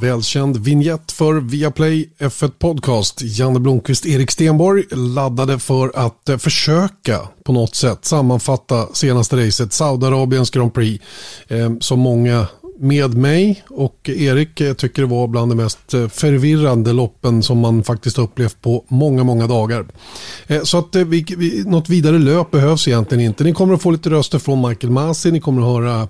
välkänd vignett för Viaplay F1 Podcast. Janne Blomqvist, Erik Stenborg laddade för att eh, försöka på något sätt sammanfatta senaste racet, Saudiarabiens Grand Prix, eh, som många med mig och Erik eh, tycker det var bland de mest förvirrande loppen som man faktiskt upplevt på många, många dagar. Så att vi, vi, något vidare löp behövs egentligen inte. Ni kommer att få lite röster från Michael Masi, ni kommer att höra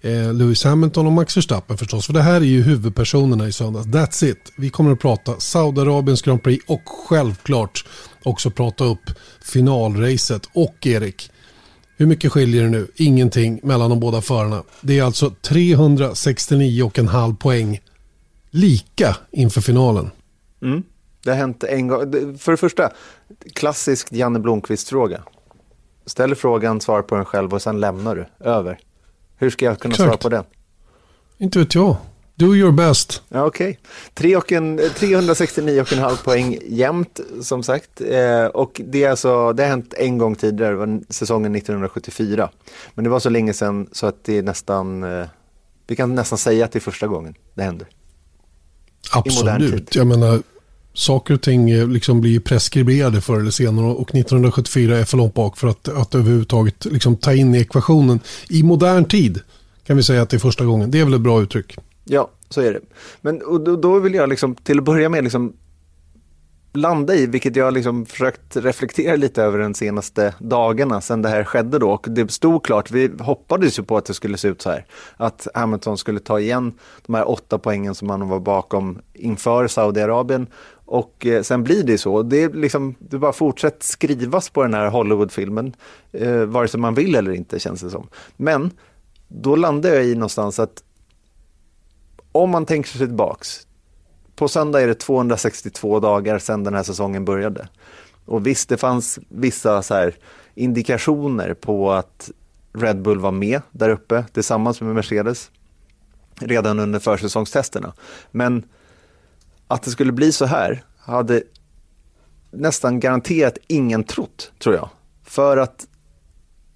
Eh, Lewis Hamilton och Max Verstappen förstås. För det här är ju huvudpersonerna i söndags. That's it. Vi kommer att prata Saudiarabiens Grand Prix och självklart också prata upp finalracet. Och Erik, hur mycket skiljer det nu? Ingenting mellan de båda förarna. Det är alltså 369,5 poäng lika inför finalen. Mm. Det har hänt en gång. För det första, klassisk Janne Blomqvist-fråga. Ställer frågan, svarar på den själv och sen lämnar du över. Hur ska jag kunna Exakt. svara på den? Inte vet jag. Do your best. Ja, Okej. Okay. 369,5 poäng jämnt som sagt. Eh, och det, är alltså, det har hänt en gång tidigare, det var säsongen 1974. Men det var så länge sedan så att det är nästan, eh, vi kan nästan säga att det är första gången det händer. Absolut, jag menar saker och ting eh, liksom blir preskriberade förr eller senare och 1974 är för långt bak för att, att överhuvudtaget liksom ta in i ekvationen. I modern tid kan vi säga att det är första gången. Det är väl ett bra uttryck. Ja, så är det. Men och då vill jag liksom, till att börja med liksom landa i, vilket jag liksom försökt reflektera lite över de senaste dagarna sedan det här skedde då. Och det stod klart, vi hoppades ju på att det skulle se ut så här. Att Hamilton skulle ta igen de här åtta poängen som han var bakom inför Saudiarabien. Och eh, sen blir det så. Det, är liksom, det bara fortsätter skrivas på den här Hollywoodfilmen, eh, vare sig man vill eller inte känns det som. Men då landar jag i någonstans att om man tänker sig tillbaks, på söndag är det 262 dagar sedan den här säsongen började. Och visst, det fanns vissa så här indikationer på att Red Bull var med där uppe tillsammans med Mercedes redan under försäsongstesterna. Men att det skulle bli så här hade nästan garanterat ingen trott, tror jag. För att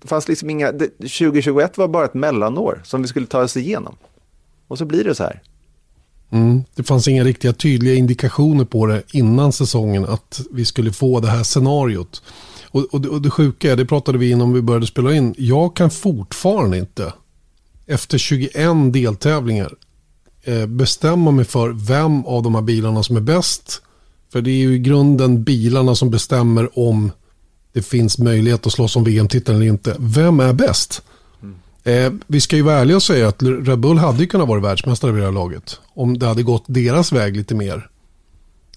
det fanns liksom inga, 2021 var bara ett mellanår som vi skulle ta oss igenom. Och så blir det så här. Mm. Det fanns inga riktiga tydliga indikationer på det innan säsongen att vi skulle få det här scenariot. Och, och, och det sjuka är, det pratade vi innan vi började spela in, jag kan fortfarande inte efter 21 deltävlingar bestämma mig för vem av de här bilarna som är bäst. För det är ju i grunden bilarna som bestämmer om det finns möjlighet att slåss om VM-titeln eller inte. Vem är bäst? Eh, vi ska ju vara ärliga och säga att Red Bull hade ju kunnat vara världsmästare vid det här laget. Om det hade gått deras väg lite mer.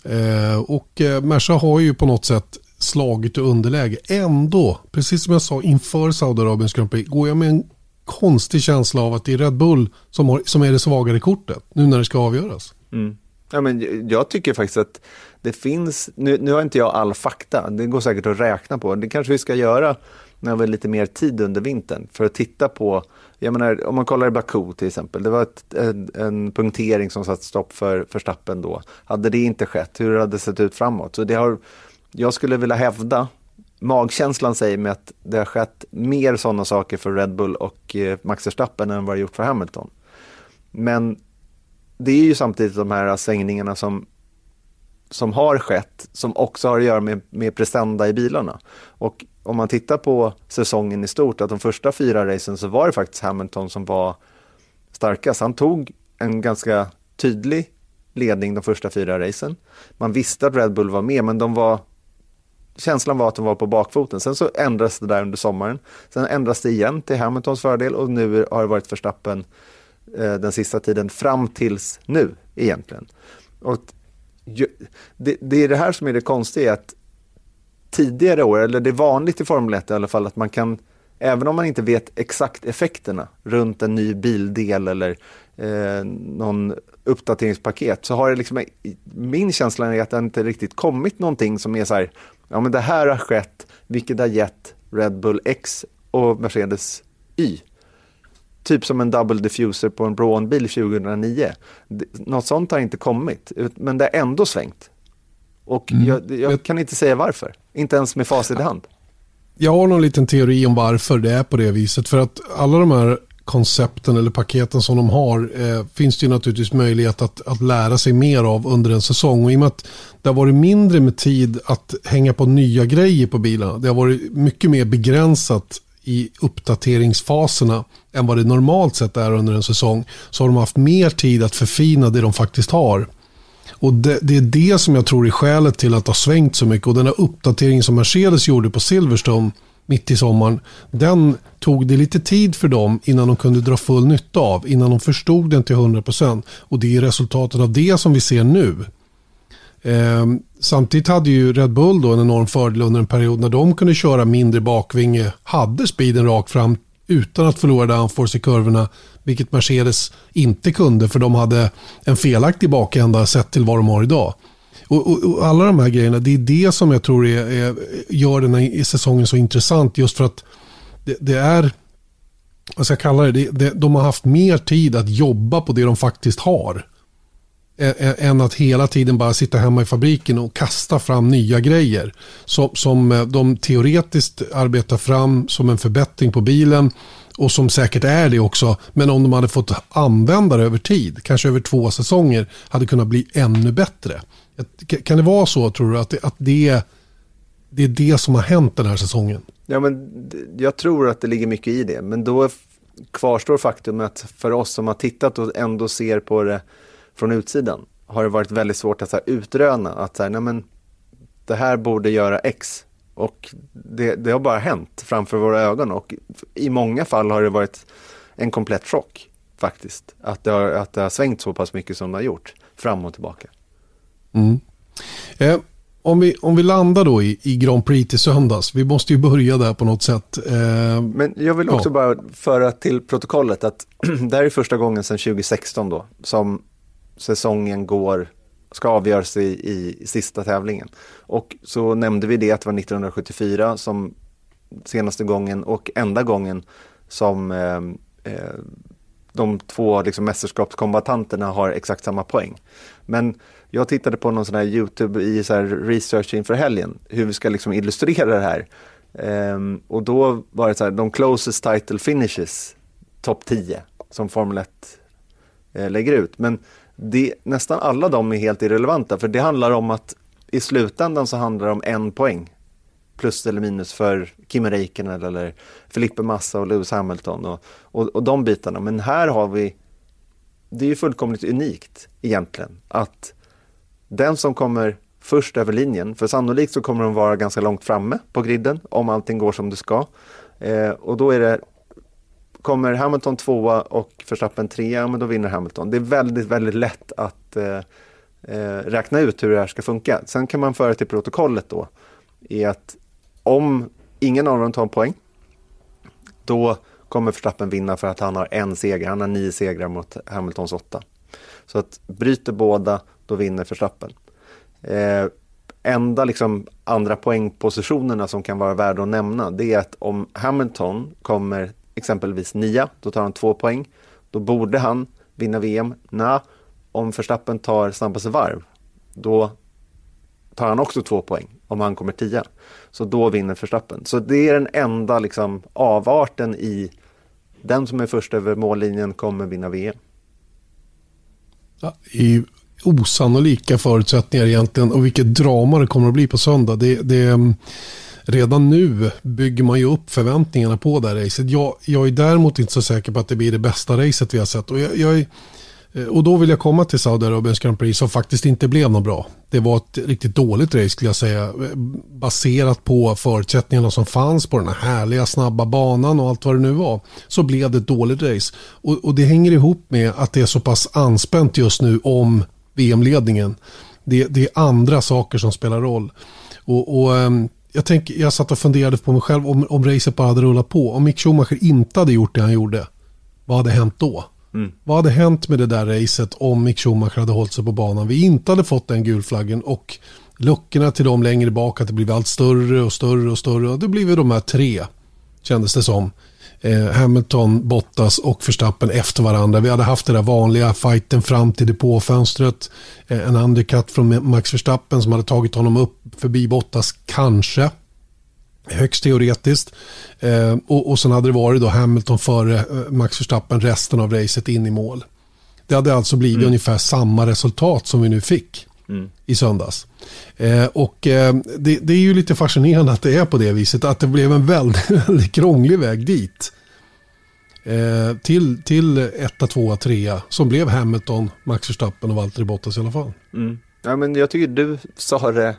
Eh, och eh, Merca har ju på något sätt slagit i underläge. Ändå, precis som jag sa inför Saudiarabiens Grand Prix, går jag med en konstig känsla av att det är Red Bull som, har, som är det svagare kortet nu när det ska avgöras. Mm. Ja, men jag tycker faktiskt att det finns, nu, nu har inte jag all fakta, det går säkert att räkna på, det kanske vi ska göra när vi har lite mer tid under vintern för att titta på, jag menar om man kollar i Baku till exempel, det var ett, en, en punktering som satt stopp för, för stappen då. Hade det inte skett, hur hade det sett ut framåt? Så det har, jag skulle vilja hävda, magkänslan säger mig att det har skett mer sådana saker för Red Bull och eh, Max Verstappen än vad det gjort för Hamilton. Men det är ju samtidigt de här svängningarna som som har skett som också har att göra med, med prestanda i bilarna. Och om man tittar på säsongen i stort, att de första fyra racen så var det faktiskt Hamilton som var starkast. Han tog en ganska tydlig ledning de första fyra racen. Man visste att Red Bull var med, men de var känslan var att de var på bakfoten. Sen så ändrades det där under sommaren. Sen ändras det igen till Hamiltons fördel och nu har det varit Verstappen eh, den sista tiden fram tills nu egentligen. Och det, det är det här som är det konstiga, att tidigare år, eller det är vanligt i Formel 1 i alla fall, att man kan, även om man inte vet exakt effekterna runt en ny bildel eller eh, någon uppdateringspaket, så har det liksom, min känsla är att det inte riktigt kommit någonting som är så här, ja men det här har skett, vilket har gett Red Bull X och Mercedes Y. Typ som en double diffuser på en Braun-bil 2009. Något sånt har inte kommit, men det har ändå svängt. Och mm. jag, jag, kan inte säga varför, inte ens med facit i hand. Jag har någon liten teori om varför det är på det viset. För att alla de här koncepten eller paketen som de har eh, finns det ju naturligtvis möjlighet att, att lära sig mer av under en säsong. Och i och med att det har varit mindre med tid att hänga på nya grejer på bilarna. Det har varit mycket mer begränsat i uppdateringsfaserna än vad det normalt sett är under en säsong. Så har de haft mer tid att förfina det de faktiskt har. Och det, det, är det som jag tror är skälet till att det har svängt så mycket. Och den här uppdateringen som Mercedes gjorde på Silverstone mitt i sommaren. Den tog det lite tid för dem innan de kunde dra full nytta av. Innan de förstod den till 100%. Och det är resultatet av det som vi ser nu. Eh, samtidigt hade ju Red Bull då en enorm fördel under en period när de kunde köra mindre bakvinge. Hade speeden rakt fram utan att förlora downforce i kurvorna. Vilket Mercedes inte kunde för de hade en felaktig bakända sett till vad de har idag. Och, och, och, alla de här grejerna, det är det som jag tror är, är, gör den här säsongen så intressant. Just för att det, det är, vad ska jag kalla det, det, det, de har haft mer tid att jobba på det de faktiskt har. Än att hela tiden bara sitta hemma i fabriken och kasta fram nya grejer. Som, som de teoretiskt arbetar fram som en förbättring på bilen. Och som säkert är det också. Men om de hade fått använda det över tid, kanske över två säsonger, hade kunnat bli ännu bättre. Kan det vara så tror du att det, att det, det är det som har hänt den här säsongen? Ja, men jag tror att det ligger mycket i det. Men då kvarstår faktum att för oss som har tittat och ändå ser på det från utsidan har det varit väldigt svårt att så här, utröna att så här, nej, men, det här borde göra X. Och det, det har bara hänt framför våra ögon och i många fall har det varit en komplett chock faktiskt. Att det har, att det har svängt så pass mycket som det har gjort fram och tillbaka. Mm. Eh, om, vi, om vi landar då i, i Grand Prix till söndags, vi måste ju börja där på något sätt. Eh, Men jag vill också ja. bara föra till protokollet att det här är första gången sedan 2016 då som säsongen går, ska avgöras i, i, i sista tävlingen. Och så nämnde vi det att det var 1974 som senaste gången och enda gången som eh, eh, de två liksom, mästerskapskombatanterna har exakt samma poäng. Men jag tittade på någon sån här YouTube i så research inför helgen, hur vi ska liksom illustrera det här. Um, och då var det så här, de closest title finishes, topp 10, som Formel 1 eh, lägger ut. Men det, nästan alla de är helt irrelevanta, för det handlar om att i slutändan så handlar det om en poäng. Plus eller minus för Kimi Räikkönen eller Felipe Massa och Lewis Hamilton och, och, och de bitarna. Men här har vi, det är ju fullkomligt unikt egentligen, att den som kommer först över linjen, för sannolikt så kommer de vara ganska långt framme på griden om allting går som det ska. Eh, och då är det, kommer Hamilton tvåa och Verstappen trea, men då vinner Hamilton. Det är väldigt, väldigt lätt att eh, eh, räkna ut hur det här ska funka. Sen kan man föra till protokollet då, i att om ingen av dem tar en poäng, då kommer Verstappen vinna för att han har en seger. Han har nio segrar mot Hamiltons åtta. Så att bryter båda, då vinner Verstappen. Eh, enda liksom andra poängpositionerna som kan vara värda att nämna det är att om Hamilton kommer exempelvis nia, då tar han två poäng. Då borde han vinna VM. Nja, om Verstappen tar snabbaste varv, då tar han också två poäng om han kommer tia. Så då vinner Verstappen. Så det är den enda liksom, avarten i den som är först över mållinjen kommer vinna VM. Ja, I osannolika förutsättningar egentligen och vilket drama det kommer att bli på söndag. Det, det, redan nu bygger man ju upp förväntningarna på det här racet. Jag, jag är däremot inte så säker på att det blir det bästa racet vi har sett. Och, jag, jag eh, och då vill jag komma till Saudiarabiens Grand Prix som faktiskt inte blev något bra. Det var ett riktigt dåligt race skulle jag säga. Baserat på förutsättningarna som fanns på den här härliga snabba banan och allt vad det nu var. Så blev det ett dåligt race. Och, och det hänger ihop med att det är så pass anspänt just nu om VM-ledningen. Det, det, är andra saker som spelar roll. Och, och ehm, jag, tänk, jag satt och funderade på mig själv om, om racet bara hade rullat på. Om Mick Schumacher inte hade gjort det han gjorde. Vad hade hänt då? Mm. Vad hade hänt med det där racet om Mick Schumacher hade hållit sig på banan? Vi inte hade fått den gulflaggen och luckorna till dem längre bak att det blivit allt större och större och större. Och det blev de här tre, kändes det som Hamilton, Bottas och Verstappen efter varandra. Vi hade haft den där vanliga fighten fram till depåfönstret. Eh, en undercut från Max Verstappen som hade tagit honom upp förbi Bottas, kanske. Högst teoretiskt. Eh, och, och sen hade det varit då Hamilton före eh, Max Verstappen resten av racet in i mål. Det hade alltså blivit mm. ungefär samma resultat som vi nu fick mm. i söndags. Eh, och eh, det, det, är ju lite fascinerande att det är på det viset. Att det blev en väldigt, väldigt krånglig väg dit. Eh, till, till etta, tvåa, trea som blev Hamilton, Max Verstappen och Valtteri Bottas i alla fall. Mm. Ja, men jag tycker du sa det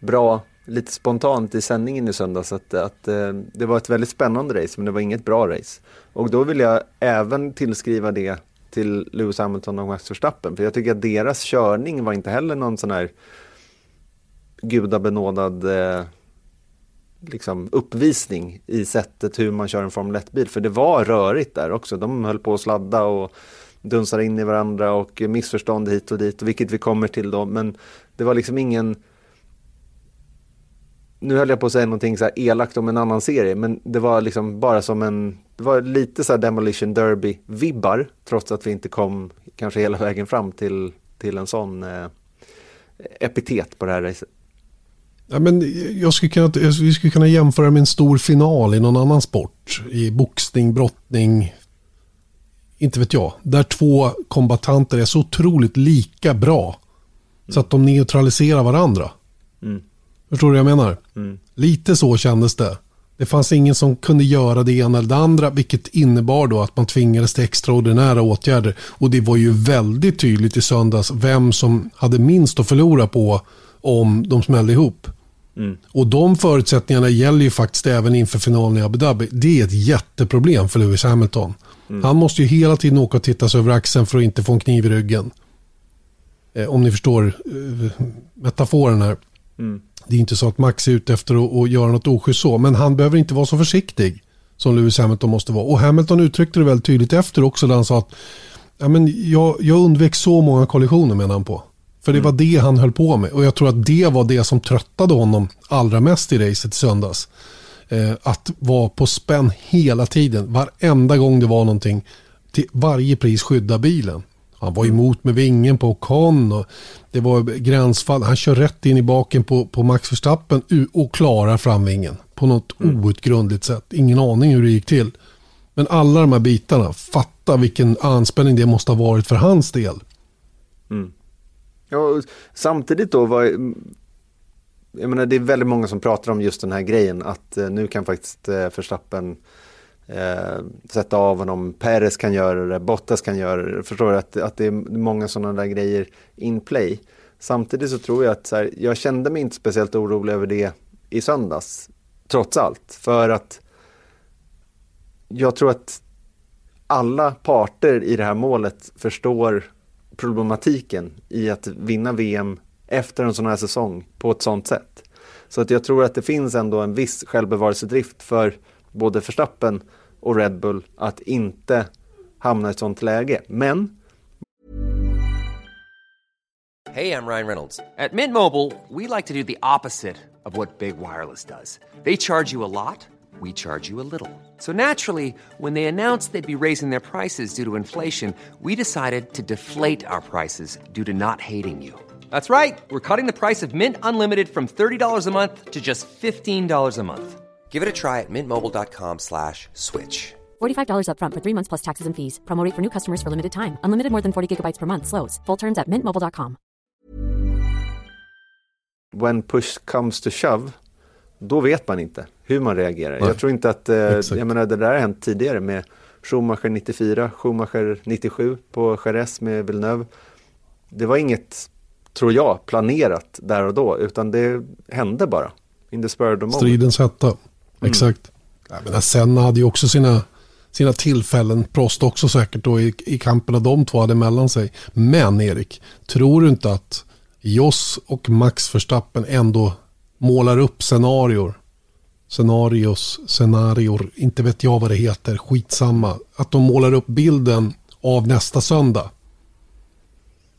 bra lite spontant i sändningen i söndags att, att eh, det var ett väldigt spännande race men det var inget bra race. Och då vill jag även tillskriva det till Lewis Hamilton och Max Verstappen för jag tycker att deras körning var inte heller någon sån här gudabenådad eh, liksom uppvisning i sättet hur man kör en Formel 1-bil. För det var rörigt där också. De höll på att sladda och dunsade in i varandra och missförstånd hit och dit, vilket vi kommer till då. Men det var liksom ingen nu höll jag på att säga någonting så här elakt om en annan serie, men det var liksom bara som en, det var lite så här Demolition Derby-vibbar, trots att vi inte kom kanske hela vägen fram till, till en sån eh, epitet på det här racet. Ja, men jag skulle kunna, vi skulle kunna jämföra med en stor final i någon annan sport. I boxning, brottning, inte vet jag. Där två kombatanter är så otroligt lika bra. Mm. Så att de neutraliserar varandra. Förstår du vad jag menar? Mm. Lite så kändes det. Det fanns ingen som kunde göra det ena eller det andra, vilket innebar då att man tvingades till extraordinära åtgärder. Och det var ju väldigt tydligt i söndags vem som hade minst att förlora på om de smällde ihop. Mm. Och de förutsättningarna gäller ju faktiskt även inför finalen i Abu Dhabi. Det är ett jätteproblem för Lewis Hamilton. Mm. Han måste ju hela tiden åka och titta sig över axeln för att inte få en kniv i ryggen. Eh, om ni förstår eh, metaforen här. Mm. Det är inte så att Max är ute efter att, göra något oschysst så, men han behöver inte vara så försiktig som Lewis Hamilton måste vara. Och Hamilton uttryckte det väldigt tydligt efter också, där han sa att ja, men jag, jag undvek så många kollisioner menar han på. För det var mm. det han höll på med. Och jag tror att det var det som tröttade honom allra mest i racet i söndags. Eh, att vara på spänn hela tiden. Varenda gång det var någonting. Till varje pris skydda bilen. Han var emot med vingen på Ocon och det var gränsfall. Han kör rätt in i baken på, på Max Verstappen och klarar framvingen på något mm. outgrundligt sätt. Ingen aning hur det gick till. Men alla de här bitarna, fatta vilken anspänning det måste ha varit för hans del. Mm. Ja, samtidigt då var jag menar, det är väldigt många som pratar om just den här grejen att eh, nu kan faktiskt eh, Verstappen eh, Eh, sätta av honom. Perez kan göra det, Bottas kan göra det. Förstår du att, att det är många sådana där grejer in play. Samtidigt så tror jag att så här, jag kände mig inte speciellt orolig över det i söndags. Trots allt. För att jag tror att alla parter i det här målet förstår problematiken i att vinna VM efter en sån här säsong på ett sånt sätt. Så att jag tror att det finns ändå en viss självbevarelsedrift för både Verstappen och Red Bull att inte hamna i ett sånt läge. Men... Hej, jag Ryan Reynolds. At Mint Mobile, we like to do the opposite of what Big Wireless does. They charge you a lot, we charge you a little. So naturally, when they announced they'd be raising their prices due to inflation, we decided to deflate our prices due to not hating you. That's right. We're cutting the price of Mint Unlimited from $30 a month to just $15 a month. Give it a try at mintmobile.com slash switch. $45 upfront for three months plus taxes and fees. Promote for new customers for limited time. Unlimited more than 40 gigabytes per month. Slows. Full terms at mintmobile.com. When push comes to shove, då vet man inte hur man reagerar. Nej. Jag tror inte att, eh, jag menar det där har hänt tidigare med Schumacher 94, Schumacher 97 på Jerez med Villeneuve. Det var inget, tror jag, planerat där och då, utan det hände bara. In the spur of the moment. Stridens hetta. Mm. Exakt. Ja, men Senna hade ju också sina, sina tillfällen, Prost också säkert då i, i kamperna de två hade mellan sig. Men Erik, tror du inte att Joss och Max Verstappen ändå målar upp scenarior? Scenarios, scenarior, inte vet jag vad det heter, skitsamma. Att de målar upp bilden av nästa söndag.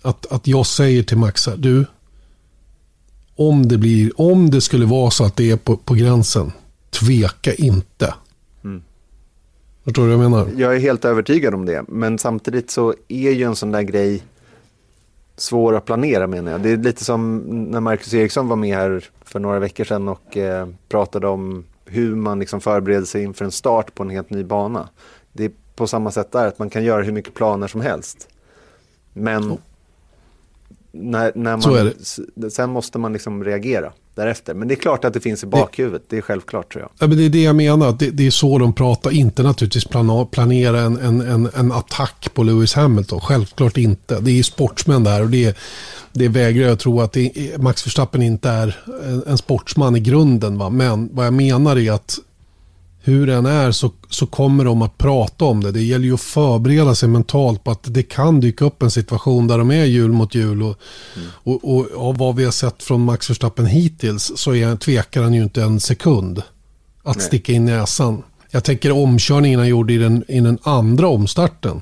Att, att jag säger till Max, du, om det, blir, om det skulle vara så att det är på, på gränsen, tveka inte. Mm. Förstår du vad jag menar? Jag är helt övertygad om det. Men samtidigt så är ju en sån där grej svår att planera menar jag. Det är lite som när Marcus Eriksson var med här för några veckor sedan och eh, pratade om hur man liksom förbereder sig inför en start på en helt ny bana. Det är på samma sätt där, att man kan göra hur mycket planer som helst. Men oh. när, när man, sen måste man liksom reagera därefter. Men det är klart att det finns i bakhuvudet, det är självklart tror jag. Ja, men det är det jag menar, det, det är så de pratar, inte naturligtvis plana, planera en, en, en, en, attack på Lewis Hamilton, självklart inte. Det är sportsmän där och det, det vägrar jag tro att det, Max Verstappen inte är en, en sportsman i grunden. Va? Men vad jag menar är att hur den är så, så kommer de att prata om det. Det gäller ju att förbereda sig mentalt på att det kan dyka upp en situation där de är jul mot jul. Och, mm. och, och, och vad vi har sett från Max Verstappen hittills så är, tvekar han ju inte en sekund att Nej. sticka in näsan. Jag tänker omkörningen han gjorde i den, i den andra omstarten.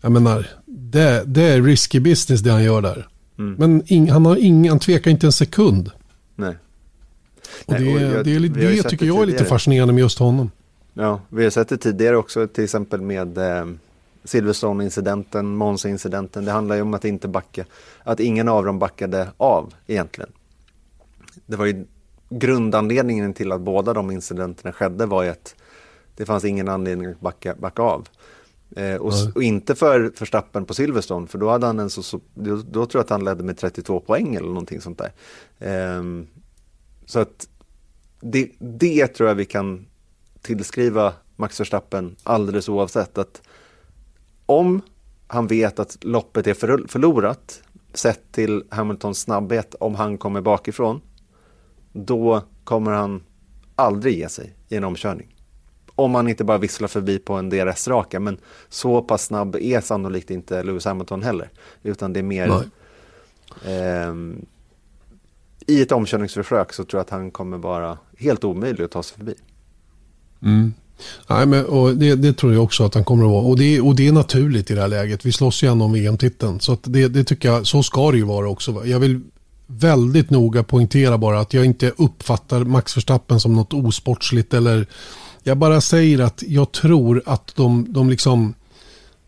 Jag menar, det, det är risky business det han gör där. Mm. Men ing, han, har ing, han tvekar inte en sekund. Nej. Och det, och jag, det, är, det tycker jag är lite fascinerande med just honom. Ja, vi har sett det tidigare också, till exempel med eh, Silverstone-incidenten, Monza-incidenten. Det handlar ju om att inte backa, att ingen av dem backade av egentligen. Det var ju grundanledningen till att båda de incidenterna skedde var ju att det fanns ingen anledning att backa, backa av. Eh, och, och, inte för Verstappen på Silverstone, för då hade han en så, så då, då, tror jag att han ledde med 32 poäng eller någonting sånt där. Eh, så att det, det tror jag vi kan tillskriva Max Verstappen alldeles oavsett att om han vet att loppet är förlorat sett till Hamiltons snabbhet om han kommer bakifrån då kommer han aldrig ge sig i en omkörning. Om han inte bara visslar förbi på en DRS-raka men så pass snabb är sannolikt inte Lewis Hamilton heller utan det är mer eh, i ett omkörningsförsök så tror jag att han kommer vara helt omöjlig att ta sig förbi. Mm. Nej, men, och det, det, tror jag också att han kommer att vara. Och det, och det är naturligt i det här läget. Vi slåss ju ändå om VM-titeln. Så det, det, tycker jag, så ska det ju vara också. Jag vill väldigt noga poängtera bara att jag inte uppfattar Max Verstappen som något osportsligt. Eller, jag bara säger att jag tror att de, de, liksom,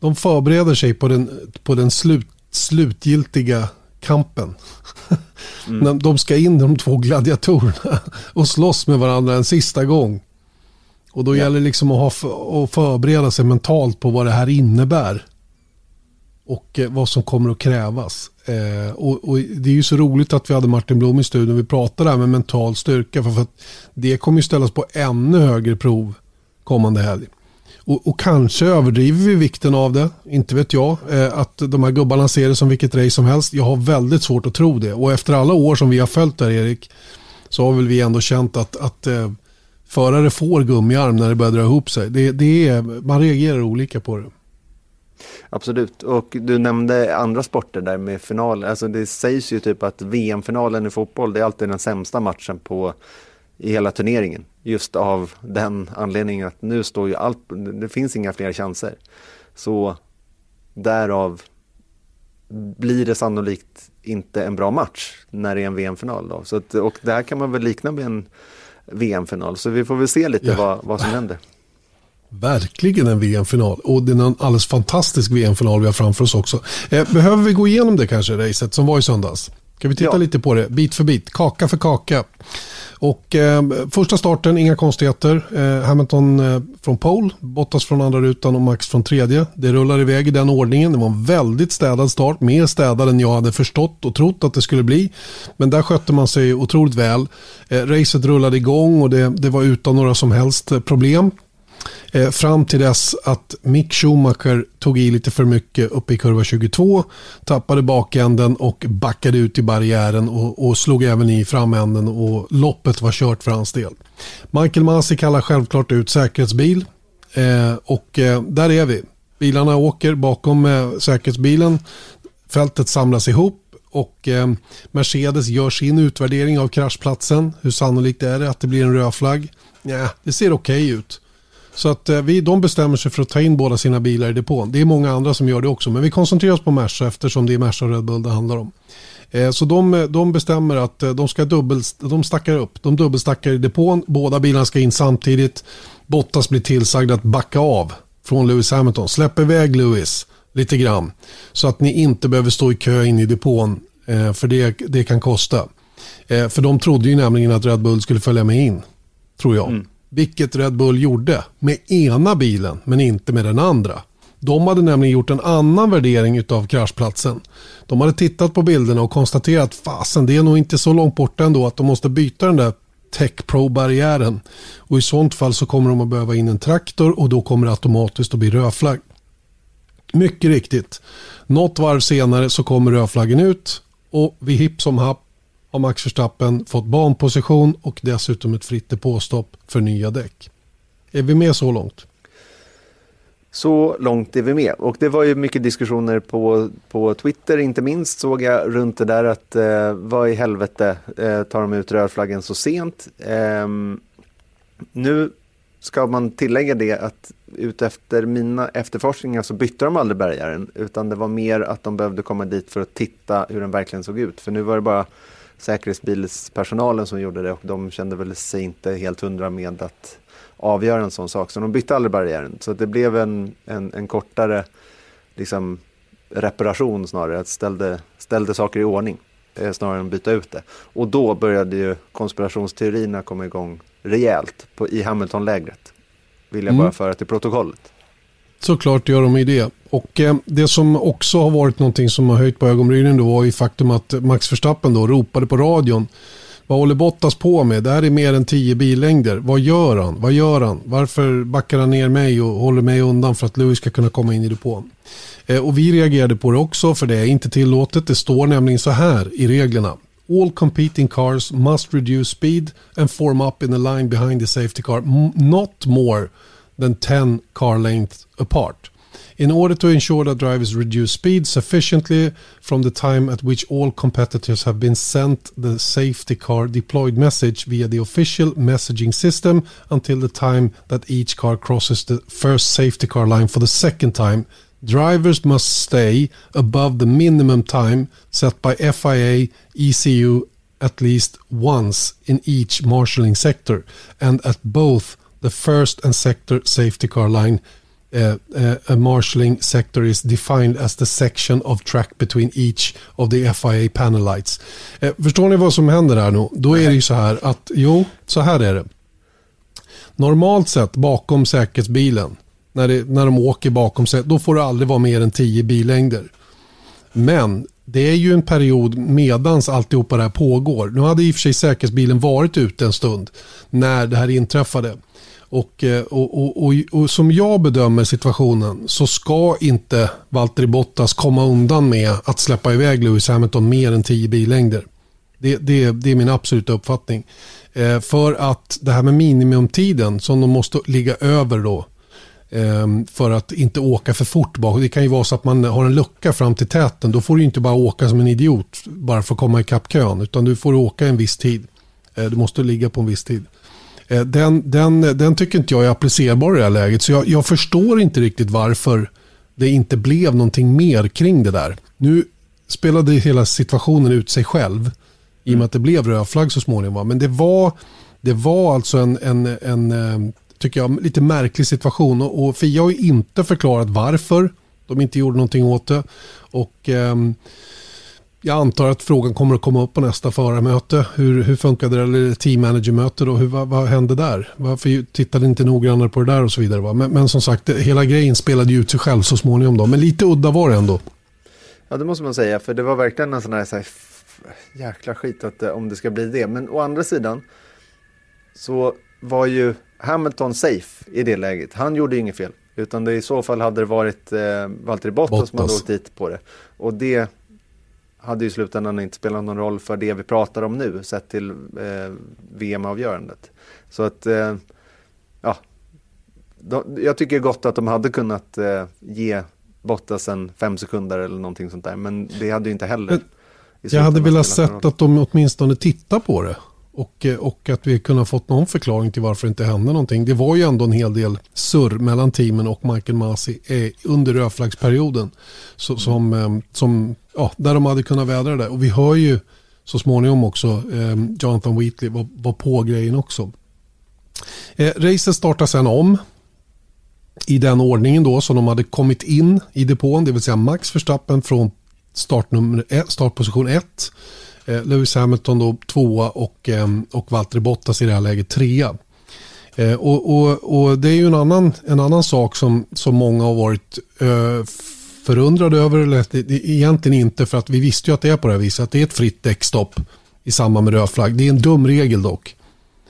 de förbereder sig på den, på den slut, slutgiltiga kampen. Mm. de ska in de två gladiatorerna och slåss med varandra en sista gång. Och då ja. gäller det liksom att, ha, att förbereda sig mentalt på vad det här innebär. Och eh, vad som kommer att krävas. Eh, och, och, det är ju så roligt att vi hade Martin Blom i studion. Vi pratade där med mental styrka. För, för att det kommer ju ställas på ännu högre prov kommande helg. Och, och, kanske överdriver vi vikten av det, inte vet jag. Eh, att de här gubbarna ser det som vilket race som helst. Jag har väldigt svårt att tro det. Och efter alla år som vi har följt där Erik, så har väl vi ändå känt att, att eh, förare får gummiarm när det börjar dra ihop sig. Det, det är, man reagerar olika på det. Absolut, och du nämnde andra sporter där med finalen. Alltså det sägs ju typ att VM-finalen i fotboll, det är alltid den sämsta matchen på i hela turneringen. Just av den anledningen att nu står ju allt, det finns inga fler chanser. Så därav blir det sannolikt inte en bra match när det är en VM-final. Då. Så att, och det här kan man väl likna med en VM-final. Så vi får väl se lite ja. vad, vad som händer. Verkligen en VM-final. Och det är en alldeles fantastisk VM-final vi har framför oss också. Eh, behöver vi gå igenom det kanske, racet som var i söndags? Ska vi titta ja. lite på det, bit för bit, kaka för kaka. Och eh, första starten, inga konstigheter. Eh, Hamilton eh, från pole, Bottas från andra rutan och Max från tredje. Det rullar iväg i den ordningen. Det var en väldigt städad start, mer städad än jag hade förstått och trott att det skulle bli. Men där skötte man sig otroligt väl. Eh, racet rullade igång och det, det var utan några som helst problem. Eh, fram till dess att Mick Schumacher tog i lite för mycket uppe i kurva 22, tappade bakänden och backade ut i barriären och, och slog även i framänden och loppet var kört för hans del. Michael Masi kallar självklart ut säkerhetsbil eh, och eh, där är vi. Bilarna åker bakom eh, säkerhetsbilen, fältet samlas ihop och eh, Mercedes gör sin utvärdering av kraschplatsen. Hur sannolikt är det att det blir en röd flagg? Ja, det ser okej okay ut. Så att eh, vi, de bestämmer sig för att ta in båda sina bilar i depån. Det är många andra som gör det också. Men vi koncentrerar oss på Merca eftersom det är Merca och Red Bull det handlar om. Eh, så de, eh, de bestämmer att de ska dubbel, de stackar upp. De dubbelstackar i depån. Båda bilarna ska in samtidigt. Bottas blir tillsagd att backa av från Lewis Hamilton. Släpp iväg Lewis. lite grann. Så att ni inte behöver stå i kö in i depån, för det, det kan kosta. För de trodde ju nämligen att Red Bull skulle följa med in, tror jag. Mm. Vilket Red Bull gjorde med ena bilen, men inte med den andra. De hade nämligen gjort en annan värdering av kraschplatsen. De hade tittat på bilderna och konstaterat fasen det är nog inte så långt borta ändå att de måste byta den där Tech Pro-barriären. Och i sånt fall så kommer de att behöva in en traktor och då kommer det automatiskt att bli rödflagg. Mycket riktigt. Något varv senare så kommer rödflaggen ut och vi hipp som happ har Max Verstappen fått banposition och dessutom ett fritt depåstopp för nya däck. Är vi med så långt? Så långt är vi med. Och det var ju mycket diskussioner på, på Twitter, inte minst såg jag runt det där att eh, vad i helvete eh, tar de ut rödflaggen så sent? Eh, nu ska man tillägga det att utefter mina efterforskningar så bytte de aldrig bärgaren utan det var mer att de behövde komma dit för att titta hur den verkligen såg ut. För nu var det bara säkerhetsbilspersonalen som gjorde det och de kände väl sig inte helt hundra med att avgöra en sån sak. Så de bytte aldrig barriären. Så det blev en, en, en kortare liksom, reparation snarare, att ställde, ställde saker i ordning eh, snarare än att byta ut det. Och då började ju konspirationsteorierna komma igång rejält på, i Hamilton-lägret. Vill jag mm. bara föra till protokollet. Såklart gör de ju det. Och eh, det som också har varit någonting som har höjt på ögonbrynen då var ju faktum att Max Verstappen då ropade på radion vad håller Bottas på med? Det här är mer än tio billängder. Vad gör han? Vad gör han? Varför backar han ner mig och håller mig undan för att Lewis ska kunna komma in i depån? Eh, och vi reagerade på det också för det är inte tillåtet. Det står nämligen så här i reglerna. All competing cars must reduce speed and form up in a line behind the safety car not more than 10 car lengths apart. in order to ensure that drivers reduce speed sufficiently from the time at which all competitors have been sent the safety car deployed message via the official messaging system until the time that each car crosses the first safety car line for the second time. Drivers must stay above the minimum time set by FIA ECU at least once in each marshalling sector and at both the first and sector safety car line uh, uh, a marshalling sector is defined as the section of track between each of the FIA panel lights. Uh, förstår ni vad som händer här nu? Då är det ju så här att, jo, så här är det. Normalt sett bakom säkerhetsbilen, när, det, när de åker bakom sig, då får det aldrig vara mer än 10 billängder. Men det är ju en period medans alltihopa det här pågår. Nu hade i och för sig säkerhetsbilen varit ute en stund när det här inträffade. Och, eh, och, och, och, och, som jag bedömer situationen så ska inte Valtteri Bottas komma undan med att släppa iväg Lewis Hamilton mer än 10 billängder. Det, det, det är min absoluta uppfattning. Eh, för att det här med minimumtiden som de måste ligga över då eh, för att inte åka för fort bak. Det kan ju vara så att man har en lucka fram till täten. Då får du inte bara åka som en idiot bara för att komma ikapp kön utan du får åka en viss tid. Eh, du måste ligga på en viss tid. Eh, den, den, den tycker inte jag är applicerbar i det här läget. Så jag, jag förstår inte riktigt varför det inte blev någonting mer kring det där. Nu spelade hela situationen ut sig själv i och med att det blev rödflagg så småningom. Men det var, det var alltså en, en, en eh, tycker jag, lite märklig situation och, och Fia har ju inte förklarat varför de inte gjorde någonting åt det. Och um, jag antar att frågan kommer att komma upp på nästa förarmöte. Hur, hur funkade det? Eller team manager-möte då? Hur, vad, vad, hände där? Varför tittade inte noggrannare på det där och så vidare? Va? Men, men, som sagt, hela grejen spelade ju ut sig själv så småningom då. Men lite udda var det ändå. Ja, det måste man säga. För det var verkligen en sån här, så här jäkla skit att, eh, om det ska bli det. Men å andra sidan så var ju Hamilton safe i det läget. Han gjorde inget fel. Utan det i så fall hade det varit eh, Valtteri Bottas, Bottas som hade åkt dit på det. Och det hade ju i slutändan inte spelat någon roll för det vi pratar om nu, sett till eh, VM-avgörandet. Så att, eh, ja, de, jag tycker gott att de hade kunnat eh, ge Bottas en fem sekunder eller någonting sånt där, men det hade ju inte heller. Jag hade velat sett att de åtminstone tittar på det. Och, eh, och att vi kunde ha fått någon förklaring till varför det inte hände någonting. Det var ju ändå en hel del surr mellan teamen och Michael Masi eh, under rödflaggsperioden. Så, som, eh, som, ja, där de hade kunnat vädra det. Och vi hör ju så småningom också eh, Jonathan Wheatley var, var på grejen också. Eh, racet startar sen om. i den ordningen då som de hade kommit in i depån, det vill säga Max Verstappen från startnummer startposition 1. Eh, Lewis Hamilton då tvåa och, eh, och Valtteri Bottas i det här läget trea. Eh, och, och, och, det är ju en annan, en annan sak som, som många har varit eh, förundrade över. Eller det, det, egentligen inte för att vi visste ju att det är på det här viset. Att det är ett fritt däckstopp i samband med röd flagg. Det är en dum regel dock.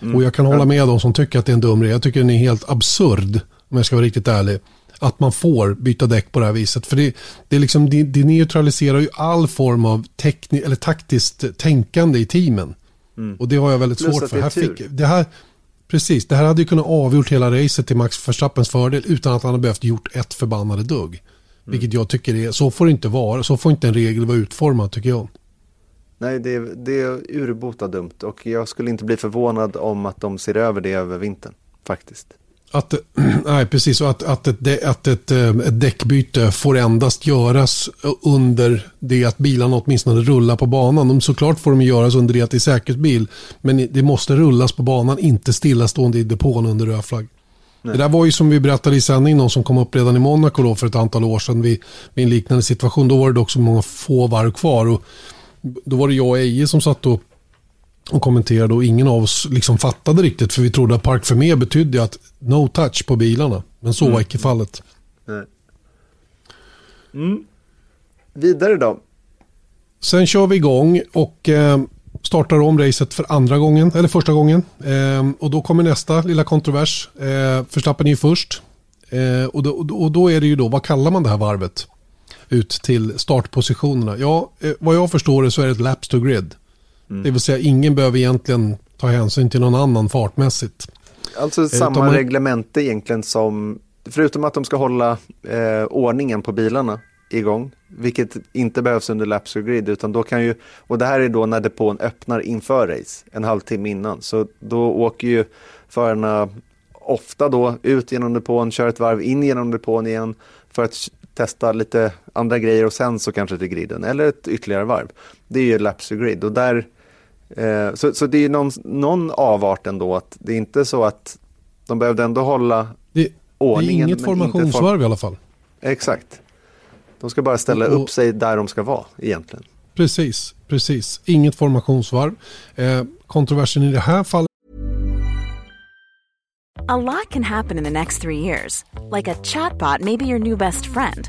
Mm. Och jag kan hålla med de som tycker att det är en dum regel. Jag tycker den är helt absurd om jag ska vara riktigt ärlig att man får byta däck på det här viset. För det, det, är liksom, det, det neutraliserar ju all form av tekni, eller taktiskt tänkande i teamen. Mm. Och det har jag väldigt Plus svårt för. Här fick, det här, precis, det här hade ju kunnat avgjort hela racet till Max Verstappens fördel utan att han hade behövt gjort ett förbannade dugg. Mm. Vilket jag tycker är, så får det inte vara, så får inte en regel vara utformad tycker jag. Nej, det är, det är urbota dumt och jag skulle inte bli förvånad om att de ser över det över vintern, faktiskt. Att, nej, precis. att, att, ett, att ett, eh, ett däckbyte får endast göras under det att bilarna åtminstone rullar på banan. De, såklart får de göras under det att det är säkerhetsbil. Men det måste rullas på banan, inte stillastående i depån under röd flagg. Det där var ju som vi berättade i sändning, någon som kom upp redan i Monaco då för ett antal år sedan vid, vid en liknande situation. Då var det dock så många få varv kvar. Och då var det jag och Eje som satt och och kommenterade och ingen av oss liksom fattade riktigt för vi trodde att Park Fermé betydde att no touch på bilarna. Men så mm. var icke fallet. Mm. Vidare då? Sen kör vi igång och eh, startar om racet för andra gången, eller första gången. Eh, och då kommer nästa lilla kontrovers. Eh, Förstappen är ju först. Eh, och, då, och då är det ju då, vad kallar man det här varvet? Ut till startpositionerna. Ja, eh, vad jag förstår det så är det ett laps to grid. Mm. Det vill säga ingen behöver egentligen ta hänsyn till någon annan fartmässigt. Alltså samma man... reglemente egentligen som, förutom att de ska hålla eh, ordningen på bilarna igång, vilket inte behövs under laps grid, utan då kan ju, och det här är då när depån öppnar inför race, en halvtimme innan, så då åker ju förarna ofta då ut genom depån, kör ett varv in genom depån igen för att testa lite andra grejer och sen så kanske till griden eller ett ytterligare varv. Det är ju laps grid och där Eh, så, så det är någon, någon avart ändå, att det är inte så att de behövde ändå hålla det, ordningen. Det är inget formationsvarv form... i alla fall. Exakt. De ska bara ställa och, upp sig där de ska vara egentligen. Precis, precis. Inget formationsvarv. Eh, kontroversen i det här fallet A lot can happen in the next three years. Like a chatbot may be your new best friend.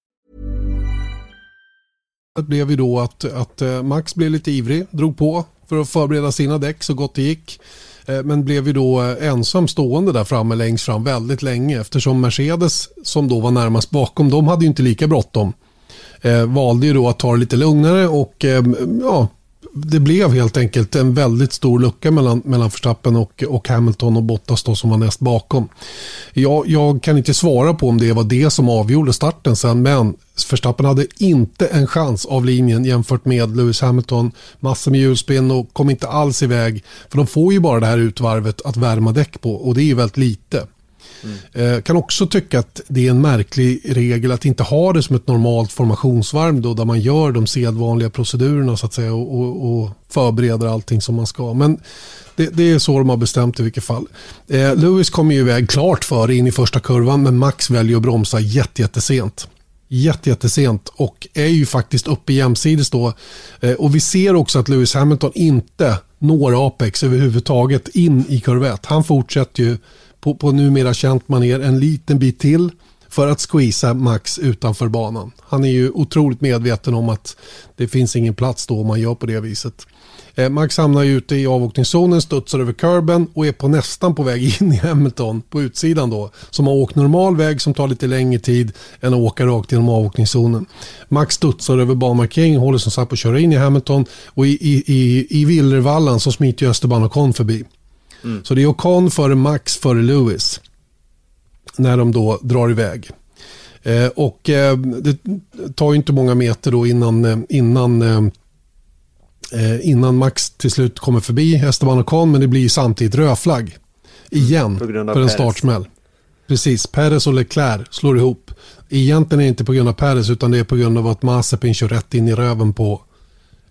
Blev ju då att, att eh, Max blev lite ivrig, drog på för att förbereda sina däck så gott det gick. Eh, men blev ju då eh, ensam stående där framme längst fram väldigt länge eftersom Mercedes som då var närmast bakom, de hade ju inte lika bråttom eh, valde ju då att ta det lite lugnare och eh, ja, det blev helt enkelt en väldigt stor lucka mellan, mellan Verstappen och, och Hamilton och Bottas då som var näst bakom. Jag, jag kan inte svara på om det var det som avgjorde starten sen men Verstappen hade inte en chans av linjen jämfört med Lewis Hamilton. Massor med hjulspinn och kom inte alls iväg. För de får ju bara det här utvarvet att värma däck på och det är ju väldigt lite. Mm. Eh, kan också tycka att det är en märklig regel att inte ha det som ett normalt formationsvarv då, där man gör de sedvanliga procedurerna så att säga och, och, och förbereder allting som man ska. Men det, det, är så de har bestämt i vilket fall. Eh, Lewis kommer ju iväg klart före in i första kurvan men Max väljer att bromsa jättesent. Jättesent och är ju faktiskt uppe jämsides då. Eh, och vi ser också att Lewis Hamilton inte når Apex överhuvudtaget in i kurvet. Han fortsätter ju på, på numera känt maner en liten bit till för att squeeza Max utanför banan. Han är ju otroligt medveten om att det finns ingen plats då om man gör på det viset. Eh, Max hamnar ju ute i avåkningszonen, studsar över kurben och är på nästan på väg in i Hamilton på utsidan då. Som har åkt normal väg som tar lite längre tid än att åka rakt genom avåkningszonen. Max studsar över banmarkeringen, håller som sagt på att köra in i Hamilton och i, i, i, i Villervallan så smiter ju och Ocon förbi. Mm. Så det är Ocon före Max före Lewis. När de då drar iväg. Eh, och eh, det tar ju inte många meter då innan, eh, innan eh, eh, innan Max till slut kommer förbi Esteban Ocon men det blir samtidigt rödflagg. Igen för en startsmäll. Precis, Perez och Leclerc slår ihop. Egentligen är det inte på grund av Perez utan det är på grund av att Mazepin kör rätt in i röven på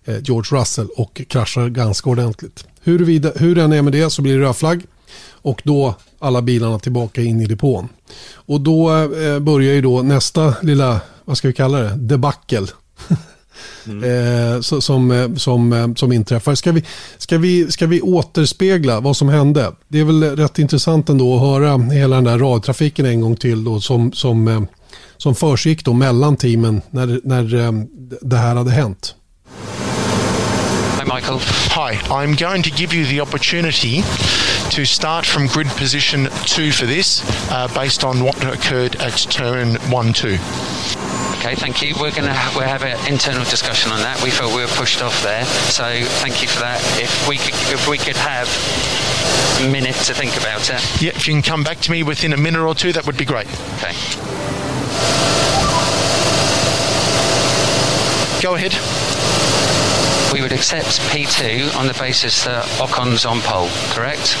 eh, George Russell och kraschar ganska ordentligt. Huruvida, hur den är med det så blir det rödflagg och då alla bilarna tillbaka in i depån. Och då eh, börjar ju då nästa lilla, vad ska vi kalla det, debacle Mm. Eh, som, eh, som, eh, som inträffar. Ska vi, ska, vi, ska vi återspegla vad som hände? Det är väl rätt intressant ändå att höra hela den där radtrafiken en gång till då, som, som, eh, som försiggick då mellan teamen när, när det här hade hänt. Hi, Michael. Hi, I'm going to give you the opportunity to start from grid position two for this, uh, based on what occurred at turn one two. Okay, thank you. We're going to we'll have an internal discussion on that. We felt we were pushed off there, so thank you for that. If we could, if we could have a minute to think about it. Yeah, if you can come back to me within a minute or two, that would be great. Okay. Go ahead. We would accept P2 on the basis that Ocon's on pole, correct?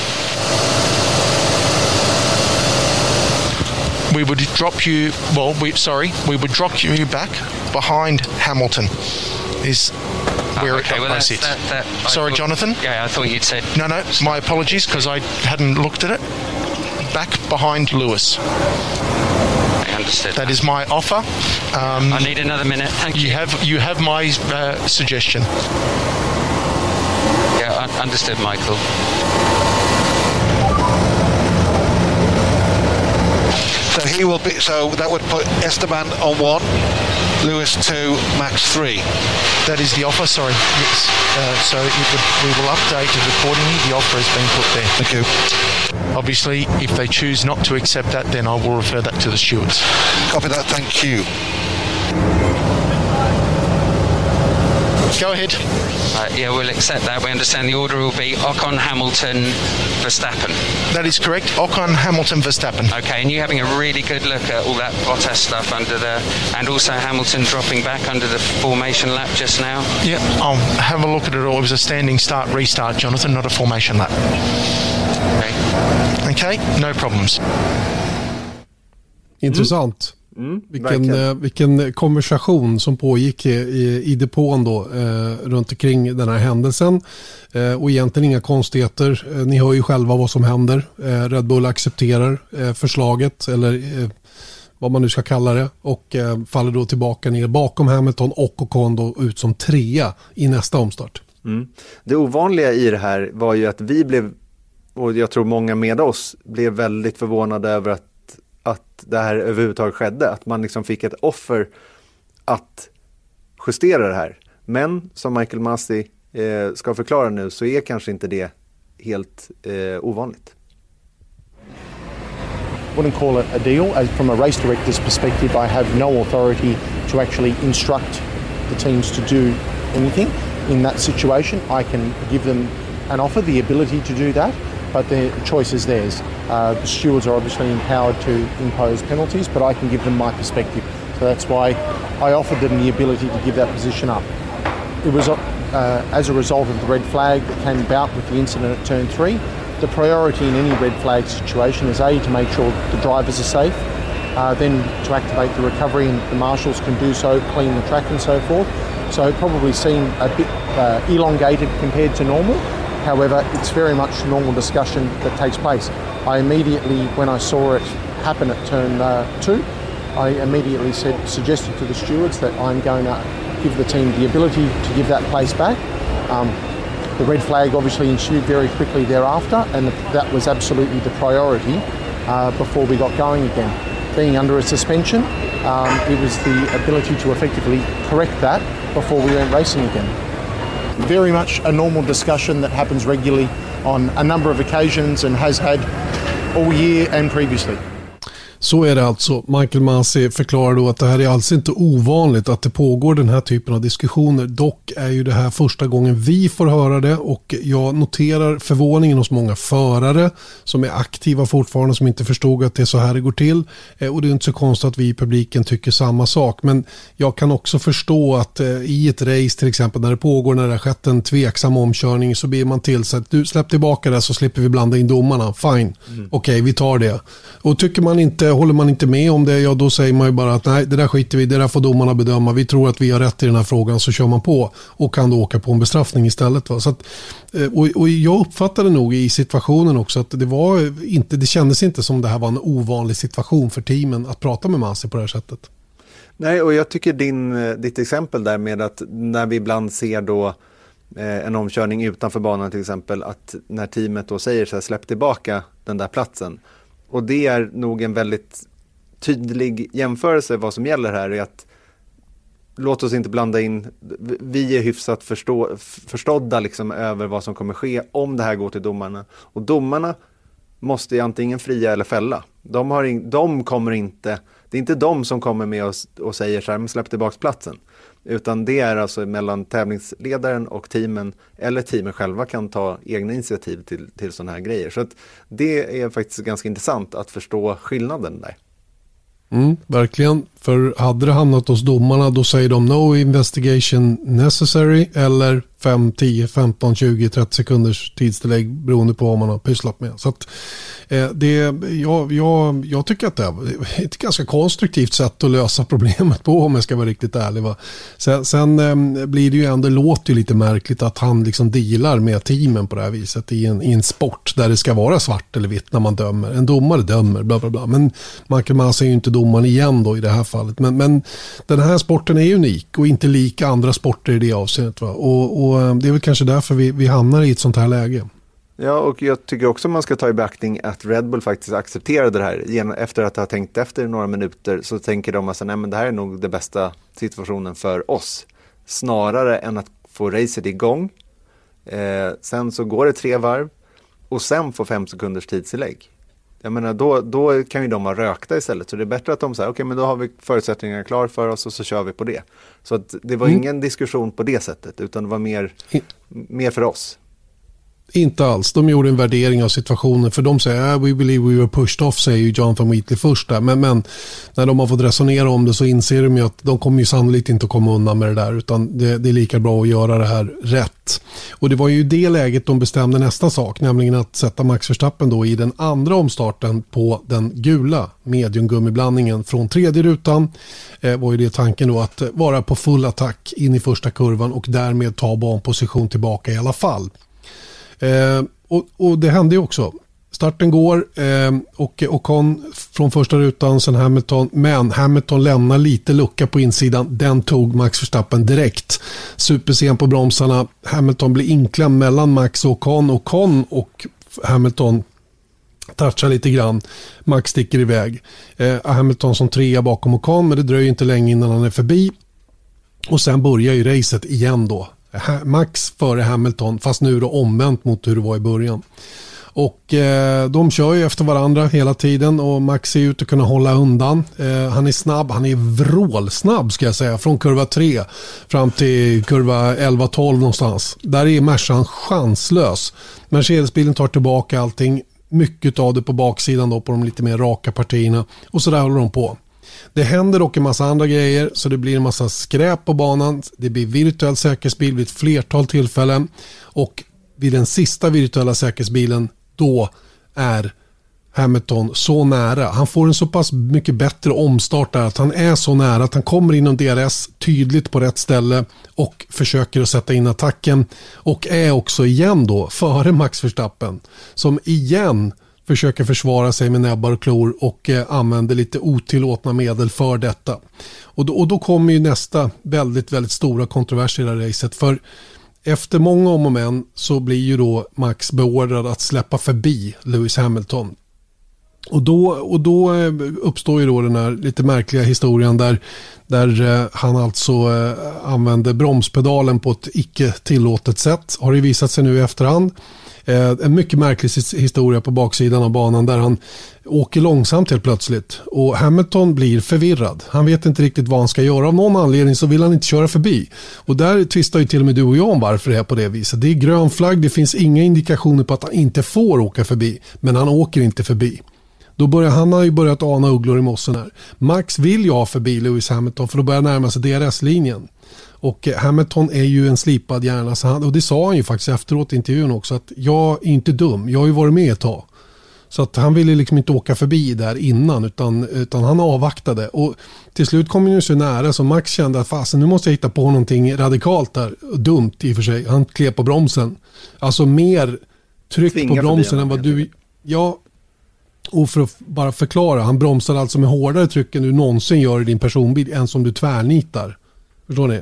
we would drop you. Well, we sorry, we would drop you back behind Hamilton. Is ah, where okay, it well, that, that, Sorry, thought, Jonathan. Yeah, I thought you'd said. No, no. My apologies because I hadn't looked at it. Back behind Lewis. I understood. That, that. is my offer. Um, I need another minute. Thank you. You have you have my uh, suggestion. Yeah, understood, Michael. So he will be. So that would put Esteban on one, Lewis two, Max three. That is the offer. Sorry. Yes. Uh, so would, we will update it accordingly. The offer has been put there. Thank you. Obviously, if they choose not to accept that, then I will refer that to the stewards. Copy that. Thank you. Go ahead. Uh, yeah, we'll accept that. We understand the order will be Ocon, Hamilton, Verstappen. That is correct. Ocon, Hamilton, Verstappen. Okay, and you having a really good look at all that Bottas stuff under the, and also Hamilton dropping back under the formation lap just now. Yeah, I'll have a look at it all. It was a standing start restart, Jonathan, not a formation lap. Okay. Okay, no problems. Intressant. Mm, vilken, eh, vilken konversation som pågick i, i, i depån då, eh, runt omkring den här händelsen. Eh, och egentligen inga konstigheter. Eh, ni hör ju själva vad som händer. Eh, Red Bull accepterar eh, förslaget, eller vad man nu ska kalla det. Och faller då tillbaka ner bakom Hamilton och Ocon då ut som trea i nästa omstart. Mm. Det ovanliga i det här var ju att vi blev, och jag tror många med oss, blev väldigt förvånade över att att det här överhuvudtaget skedde. Att man liksom fick ett offer att justera det här. Men som Michael Masi eh, ska förklara nu så är kanske inte det helt eh, ovanligt. wouldn't call it a deal. As from a race director's perspective, I have no authority to actually instruct the teams to do anything. In that situation, I can give them an offer, the ability to do that, but the choice is theirs. Uh, the stewards are obviously empowered to impose penalties, but I can give them my perspective. So that's why I offered them the ability to give that position up. It was uh, as a result of the red flag that came about with the incident at turn three. the priority in any red flag situation is A, to make sure the drivers are safe, uh, then to activate the recovery and the marshals can do so, clean the track and so forth. So it probably seemed a bit uh, elongated compared to normal. However, it's very much normal discussion that takes place. I immediately, when I saw it happen at turn uh, two, I immediately said, suggested to the stewards that I'm going to give the team the ability to give that place back. Um, the red flag obviously ensued very quickly thereafter, and that was absolutely the priority uh, before we got going again. Being under a suspension, um, it was the ability to effectively correct that before we went racing again. Very much a normal discussion that happens regularly on a number of occasions and has had all year and previously. Så är det alltså. Michael Masi förklarar då att det här är alls inte ovanligt att det pågår den här typen av diskussioner. Dock är ju det här första gången vi får höra det och jag noterar förvåningen hos många förare som är aktiva fortfarande som inte förstod att det är så här det går till. Eh, och det är inte så konstigt att vi i publiken tycker samma sak. Men jag kan också förstå att eh, i ett race till exempel när det pågår när det har skett en tveksam omkörning så blir man till så att du släpp tillbaka det så slipper vi blanda in domarna. Fine, mm. okej okay, vi tar det. Och tycker man inte håller man inte med om det, ja då säger man ju bara att nej, det där skiter vi det där får domarna bedöma. Vi tror att vi har rätt i den här frågan, så kör man på och kan då åka på en bestraffning istället. Va? Så att, eh, och, och jag uppfattade nog i situationen också att det var inte, det kändes inte som det här var en ovanlig situation för teamen att prata med Masi på det här sättet. Nej, och jag tycker din, eh, ditt exempel där med att när vi ibland ser då eh, en omkörning utanför banan till exempel, att när teamet då säger så här, släpp tillbaka den där platsen, och det är nog en väldigt tydlig jämförelse vad som gäller här är att låt oss inte blanda in, vi är hyfsat förstå, förstådda liksom över vad som kommer ske om det här går till domarna. Och domarna måste antingen fria eller fälla. De, har in, de kommer inte, det är inte de som kommer med oss och säger så här, släpp tillbaka platsen. Utan det är alltså mellan tävlingsledaren och teamen eller teamen själva kan ta egna initiativ till, till sådana här grejer. Så att det är faktiskt ganska intressant att förstå skillnaden där. Mm, verkligen. För hade det hamnat hos domarna då säger de no investigation necessary eller 5, 10, 15, 20, 30 sekunders tidstillägg beroende på vad man har pysslat med. Så att, eh, det, jag, jag, jag tycker att det är ett ganska konstruktivt sätt att lösa problemet på om jag ska vara riktigt ärlig. Va? Sen, sen eh, blir det ju ändå, låter ju lite märkligt att han liksom dealar med teamen på det här viset i en, i en sport där det ska vara svart eller vitt när man dömer. En domare dömer, bla bla bla. Men man, kan, man ser ju inte domaren igen då i det här fallet. Men, men den här sporten är unik och inte lik andra sporter i det avseendet. Va? Och, och och det är väl kanske därför vi, vi hamnar i ett sånt här läge. Ja, och jag tycker också man ska ta i beaktning att Red Bull faktiskt accepterade det här. Efter att ha tänkt efter några minuter så tänker de att det här är nog den bästa situationen för oss. Snarare än att få racet igång. Eh, sen så går det tre varv och sen får fem sekunders tidstillägg. Jag menar, då, då kan ju de vara rökta istället. Så det är bättre att de säger, okej okay, men då har vi förutsättningarna klar för oss och så kör vi på det. Så det var mm. ingen diskussion på det sättet, utan det var mer, mer för oss. Inte alls. De gjorde en värdering av situationen. För de säger uh, we believe we were pushed off, säger ju Jonathan Wheatley först där. Men, men, när de har fått resonera om det så inser de ju att de kommer ju sannolikt inte att komma undan med det där. Utan det, det är lika bra att göra det här rätt. Och det var ju i det läget de bestämde nästa sak. Nämligen att sätta Max Verstappen då i den andra omstarten på den gula mediumgummiblandningen från tredje rutan. Eh, var ju det tanken då att vara på full attack in i första kurvan och därmed ta banposition tillbaka i alla fall. Eh, och, och, det hände ju också. Starten går eh, och Ocon från första rutan, sen Hamilton. Men Hamilton lämnar lite lucka på insidan. Den tog Max Verstappen direkt. Supersen på bromsarna. Hamilton blir inklämd mellan Max och Ocon. Ocon och Hamilton touchar lite grann. Max sticker iväg. Eh, Hamilton som trea bakom Ocon, men det dröjer inte länge innan han är förbi. Och sen börjar ju racet igen då. Max före Hamilton, fast nu då omvänt mot hur det var i början. Och eh, de kör ju efter varandra hela tiden och Max ser ut att kunna hålla undan. Eh, han är snabb, han är vrålsnabb ska jag säga. Från kurva 3 fram till kurva 11-12 någonstans. Där är Mercan chanslös. Mercedesbilen tar tillbaka allting. Mycket av det på baksidan då på de lite mer raka partierna. Och så där håller de på. Det händer dock en massa andra grejer så det blir en massa skräp på banan. Det blir virtuell säkerhetsbil vid ett flertal tillfällen och vid den sista virtuella säkerhetsbilen då är Hamilton så nära. Han får en så pass mycket bättre omstart där att han är så nära att han kommer inom DRS tydligt på rätt ställe och försöker att sätta in attacken och är också igen då före Max Verstappen som igen försöker försvara sig med näbbar och klor och eh, använder lite otillåtna medel för detta. Och då, och då kommer ju nästa väldigt, väldigt stora kontrovers i det här racet. För efter många om och men så blir ju då Max beordrad att släppa förbi Lewis Hamilton. Och då, och då eh, uppstår ju då den här lite märkliga historien där, där eh, han alltså använde använder bromspedalen på ett icke tillåtet sätt. Har det visat sig nu i efterhand. En mycket märklig historia på baksidan av banan där han åker långsamt helt plötsligt. Och Hamilton blir förvirrad. Han vet inte riktigt vad han ska göra. Av någon anledning så vill han inte köra förbi. Och där tvistar ju till och med du och jag om varför det är på det viset. Det är grön flagg, det finns inga indikationer på att han inte får åka förbi. Men han åker inte förbi. Då börjar, han har ju börjat ana ugglor i mossen här. Max vill ju ha förbi Lewis Hamilton för då börjar närma sig DRS-linjen. Och eh, Hamilton är ju en slipad hjärna. Så han, och det sa han ju faktiskt efteråt i intervjun också. Att jag är inte dum. Jag har ju varit med ett tag. Så att han ville liksom inte åka förbi där innan utan, utan han avvaktade. Och till slut kom han ju så nära så Max kände att fasen nu måste jag hitta på någonting radikalt där. Dumt i och för sig. Han klev på bromsen. Alltså mer tryck Tvinga på bromsen än vad du... Ja, och för att bara förklara, han bromsar alltså med hårdare tryck än du någonsin gör i din personbil, än som du tvärnitar. Förstår ni?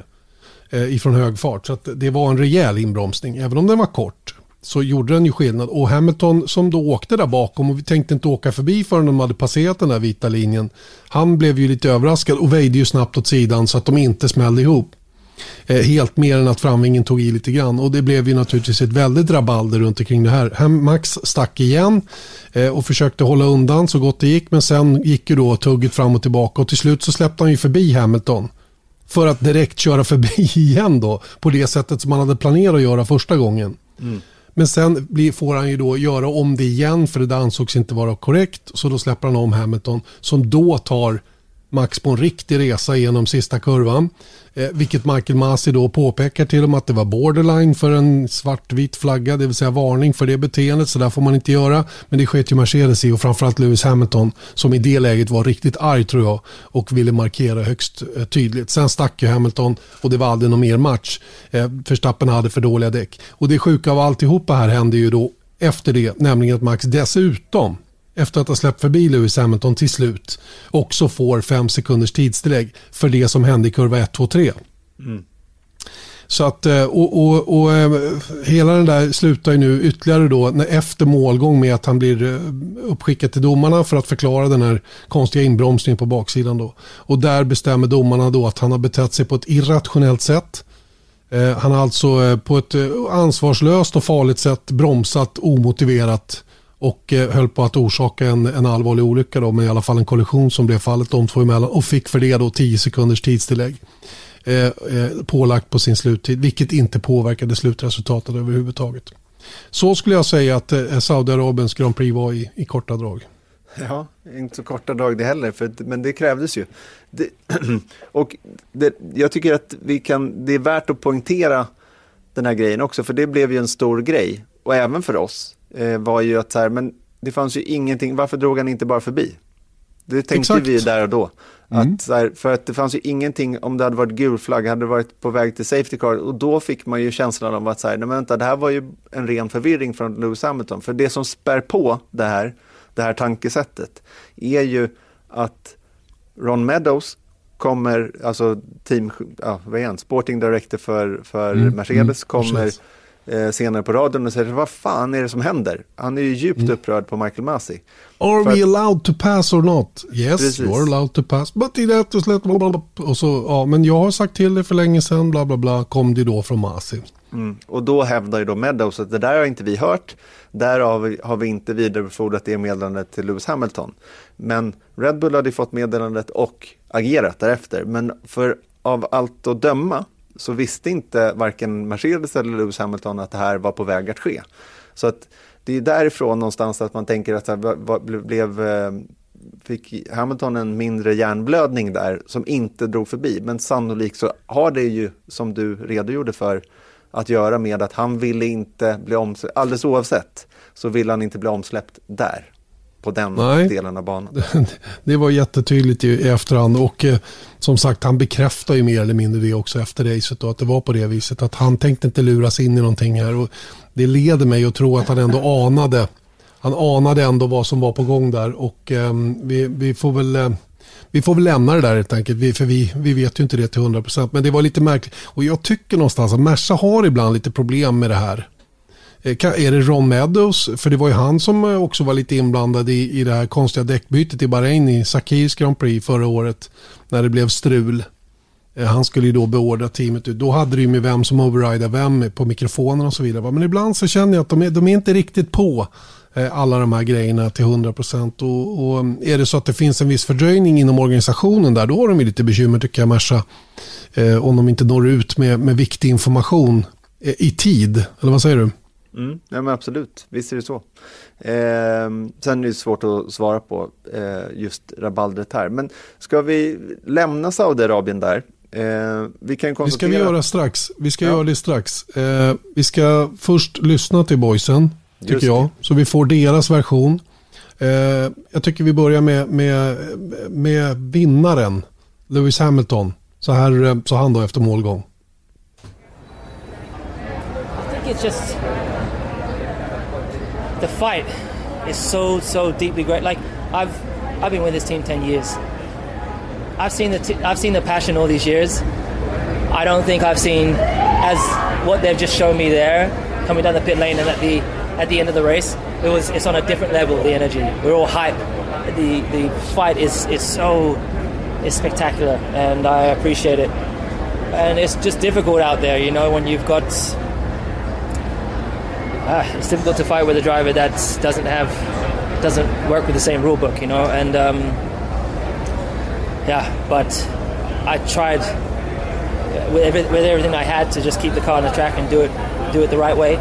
Eh, ifrån hög fart. Så det var en rejäl inbromsning, även om den var kort. Så gjorde den ju skillnad. Och Hamilton som då åkte där bakom och vi tänkte inte åka förbi förrän de hade passerat den där vita linjen. Han blev ju lite överraskad och väjde ju snabbt åt sidan så att de inte smällde ihop. Eh, helt mer än att framvingen tog i lite grann. Och det blev ju naturligtvis ett väldigt rabalder runt omkring det här. Max stack igen eh, och försökte hålla undan så gott det gick. Men sen gick ju då tugget fram och tillbaka och till slut så släppte han ju förbi Hamilton. För att direkt köra förbi igen då på det sättet som han hade planerat att göra första gången. Mm. Men sen får han ju då göra om det igen för det ansågs inte vara korrekt. Så då släpper han om Hamilton som då tar Max på en riktig resa genom sista kurvan. Eh, vilket Michael Masi då påpekar till dem att det var borderline för en svartvit flagga, det vill säga varning för det beteendet, så där får man inte göra. Men det sket ju Mercedes i och framförallt Lewis Hamilton som i det läget var riktigt arg tror jag och ville markera högst eh, tydligt. Sen stack ju Hamilton och det var aldrig någon mer match. Eh, Förstappen hade för dåliga däck. Och det sjuka av alltihopa här hände ju då efter det, nämligen att Max dessutom efter att ha släppt förbi Lewis Hamilton till slut också får fem sekunders tidstillägg för det som hände i kurva 1, 2, 3. Mm. Så att, eh, och, och, och, eh, hela den där slutar ju nu ytterligare då efter målgång med att han blir eh, uppskickad till domarna för att förklara den här konstiga inbromsningen på baksidan då. Och där bestämmer domarna då att han har betett sig på ett irrationellt sätt. Han har alltså på ett ansvarslöst och farligt sätt bromsat omotiverat och eh, höll på att orsaka en, en allvarlig olycka då, men i alla fall en kollision som blev fallet de två emellan och fick för det då 10 sekunders tidstillägg eh, eh, pålagt på sin sluttid, vilket inte påverkade slutresultatet överhuvudtaget. Så skulle jag säga att eh, Saudiarabiens Grand Prix var i, i korta drag. Ja, inte så korta drag det heller, för, men det krävdes ju. Det, och det, jag tycker att vi kan, det är värt att poängtera den här grejen också, för det blev ju en stor grej. Och även för oss var ju att så här, men det fanns ju ingenting, varför drog han inte bara förbi? Det tänkte Exakt. vi där och då. Mm. Att, här, för att det fanns ju ingenting, om det hade varit gul flagg, hade det varit på väg till safety car och då fick man ju känslan av att så här, nej, vänta, det här var ju en ren förvirring från Lewis Hamilton. För det som spär på det här, det här tankesättet är ju att Ron Meadows kommer, alltså team, ja, vad är han, sporting director för, för mm. Mercedes, mm. kommer eh, senare på radion och säger vad fan är det som händer? Han är ju djupt mm. upprörd på Michael Masi. Are För we allowed to pass or not? Yes, Precis. you're allowed to pass. But it has to let... Och så, ja, men jag har sagt till det för länge sedan, bla bla bla, kom det då från Masi. Mm. Och då hävdar ju då Meadows att det där har inte vi hört. Där har vi, har vi inte vidarebefordrat det meddelandet till Lewis Hamilton. Men Red Bull hade fått meddelandet och agerat därefter. Men för av allt att döma så visste inte varken Mercedes eller Lewis Hamilton att det här var på väg att ske. Så att det är därifrån någonstans att man tänker att det blev, eh, fick Hamilton en mindre hjärnblödning där som inte drog förbi. Men sannolikt så har det ju, som du redogjorde för, att göra med att han ville inte bli omsläppt, alldeles oavsett, så ville han inte bli omsläppt där på den Nej. delen av banan. Det var jättetydligt i efterhand och eh, som sagt han bekräftar ju mer eller mindre det också efter racet och att det var på det viset att han tänkte inte luras in i någonting här och det leder mig att tro att han ändå anade han anade ändå vad som var på gång där och eh, vi, vi får väl eh, vi får väl lämna det där helt enkelt, för vi, vi vet ju inte det till 100%. Men det var lite märkligt. Och jag tycker någonstans att Merca har ibland lite problem med det här. Eh, är det Ron Meadows? För det var ju han som eh, också var lite inblandad i, i det här konstiga däckbytet i Bahrain i Sakirs Grand Prix förra året. När det blev strul. Eh, han skulle ju då beordra teamet ut. Då hade det ju med vem som overrider vem på mikrofonen och så vidare. Men ibland så känner jag att de är, de är inte riktigt på alla de här grejerna till 100%. Och, och är det så att det finns en viss fördröjning inom organisationen där, då har de ju lite bekymmer tycker jag, Merca. Eh, om de inte når ut med, med viktig information eh, i tid. Eller vad säger du? Mm, ja men absolut, visst är det så. Eh, sen är det svårt att svara på eh, just rabaldret här. Men ska vi lämna Saudiarabien där? Eh, vi kan konstatera... Vi ska vi göra strax. Vi ska ja. göra det strax. Eh, vi ska först lyssna till boysen, tycker just jag. Så vi får deras version. Eh, jag tycker vi börjar med, med, med vinnaren, Lewis Hamilton. Så här eh, sa han då efter målgång. I think it's just the fight is so so deeply great. Like I've I've been with this team ten years. I've seen the t- I've seen the passion all these years. I don't think I've seen as what they've just shown me there, coming down the pit lane and at the at the end of the race. It was it's on a different level. The energy, we're all hype. The the fight is is so is spectacular, and I appreciate it. And it's just difficult out there, you know, when you've got uh, it's difficult to fight with a driver that doesn't have doesn't work with the same rule book, you know. And um, yeah, but I tried with, every, with everything I had to just keep the car on the track and do it do it the right way.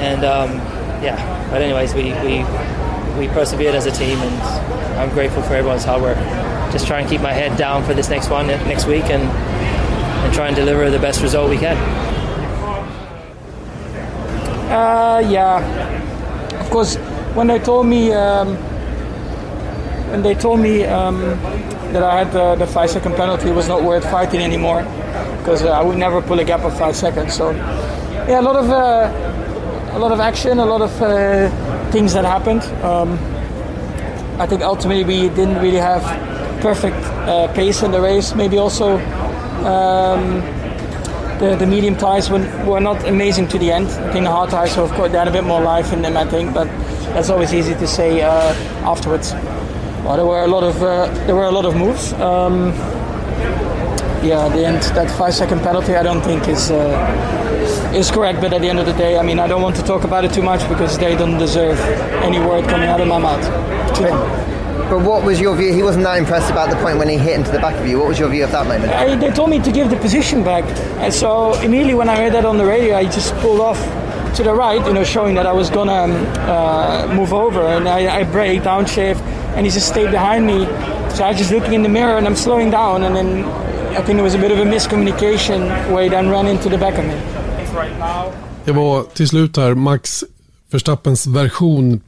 And um, yeah, but anyways, we, we we persevered as a team, and I'm grateful for everyone's hard work. Just try and keep my head down for this next one next week, and and try and deliver the best result we can. Uh, yeah, of course. When they told me, um, when they told me um, that I had the, the five second penalty, was not worth fighting anymore because uh, I would never pull a gap of five seconds. So, yeah, a lot of uh, a lot of action, a lot of uh, things that happened. Um, I think ultimately we didn't really have perfect uh, pace in the race. Maybe also. Um, the, the medium tires were, were not amazing to the end. I think the hard tires, of course, they had a bit more life in them, I think, but that's always easy to say uh, afterwards. Well, there were a lot of uh, there were a lot of moves. Um, yeah, the end that five second penalty I don't think is uh, is correct. But at the end of the day, I mean, I don't want to talk about it too much because they don't deserve any word coming out of my mouth. But what was your view? He wasn't that impressed about the point when he hit into the back of you. What was your view of that moment? I, they told me to give the position back, and so immediately when I heard that on the radio, I just pulled off to the right, you know, showing that I was gonna um, uh, move over, and I, I brake, downshift, and he just stayed behind me. So I was just looking in the mirror, and I'm slowing down, and then I think there was a bit of a miscommunication where he then ran into the back of me. Det var till slut här Max Verstappens version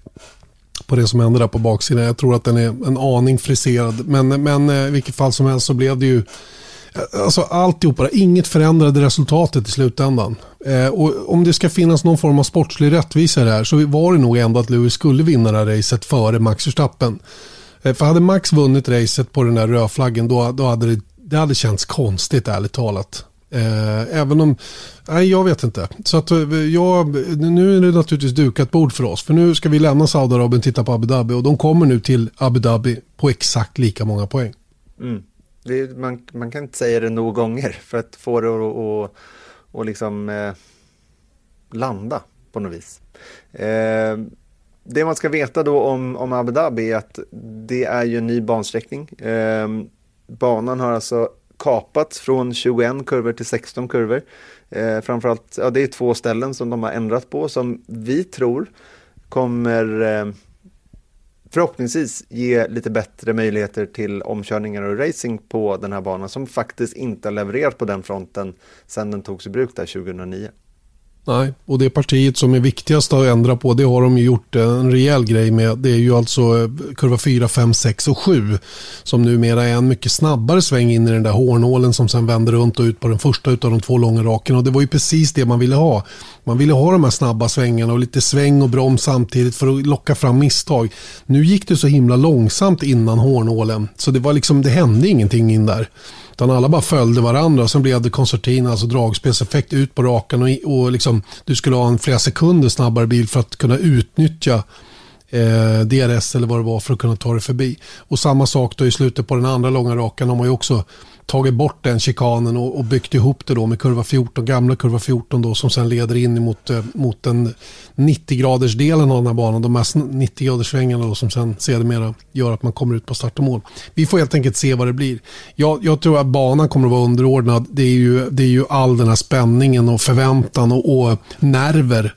på det som hände där på baksidan. Jag tror att den är en aning friserad. Men, men eh, i vilket fall som helst så blev det ju eh, Alltså alltihopa, inget förändrade resultatet i slutändan. Eh, och om det ska finnas någon form av sportslig rättvisa här så var det nog ändå att Lewis skulle vinna det här racet före Max Verstappen. Eh, för hade Max vunnit racet på den där rödflaggen då, då hade det, det hade känts konstigt ärligt talat. Eh, även om, nej jag vet inte. Så att eh, jag, nu är det naturligtvis dukat bord för oss. För nu ska vi lämna Saudiarabien och titta på Abu Dhabi. Och de kommer nu till Abu Dhabi på exakt lika många poäng. Mm. Det, man, man kan inte säga det nog gånger för att få det att och, liksom eh, landa på något vis. Eh, det man ska veta då om, om Abu Dhabi är att det är ju en ny bansträckning. Eh, banan har alltså kapats från 21 kurvor till 16 kurvor. Eh, framförallt, ja, det är två ställen som de har ändrat på som vi tror kommer eh, förhoppningsvis ge lite bättre möjligheter till omkörningar och racing på den här banan som faktiskt inte har levererat på den fronten sedan den togs i bruk där 2009. Nej, och det partiet som är viktigast att ändra på det har de ju gjort en rejäl grej med. Det är ju alltså eh, kurva 4, 5, 6 och 7 som numera är en mycket snabbare sväng in i den där hårnålen som sen vänder runt och ut på den första av de två långa raken. Och det var ju precis det man ville ha. Man ville ha de här snabba svängarna och lite sväng och broms samtidigt för att locka fram misstag. Nu gick det så himla långsamt innan hårnålen så det var liksom, det hände ingenting in där. Utan alla bara följde varandra. Sen blev det koncertina, alltså dragspelseffekt ut på rakan och, och liksom, du skulle ha en flera sekunder snabbare bil för att kunna utnyttja eh, DRS eller vad det var för att kunna ta det förbi. Och samma sak då i slutet på den andra långa rakan har man ju också tagit bort den chikanen och, och byggt ihop det då med kurva 14, gamla kurva 14 då som sen leder in mot, eh, mot den 90-graders delen av den här banan, de här 90-graders svängarna då som sen sedermera gör att man kommer ut på start och mål. Vi får helt enkelt se vad det blir. Jag, jag tror att banan kommer att vara underordnad. Det är ju, det är ju all den här spänningen och förväntan och, och nerver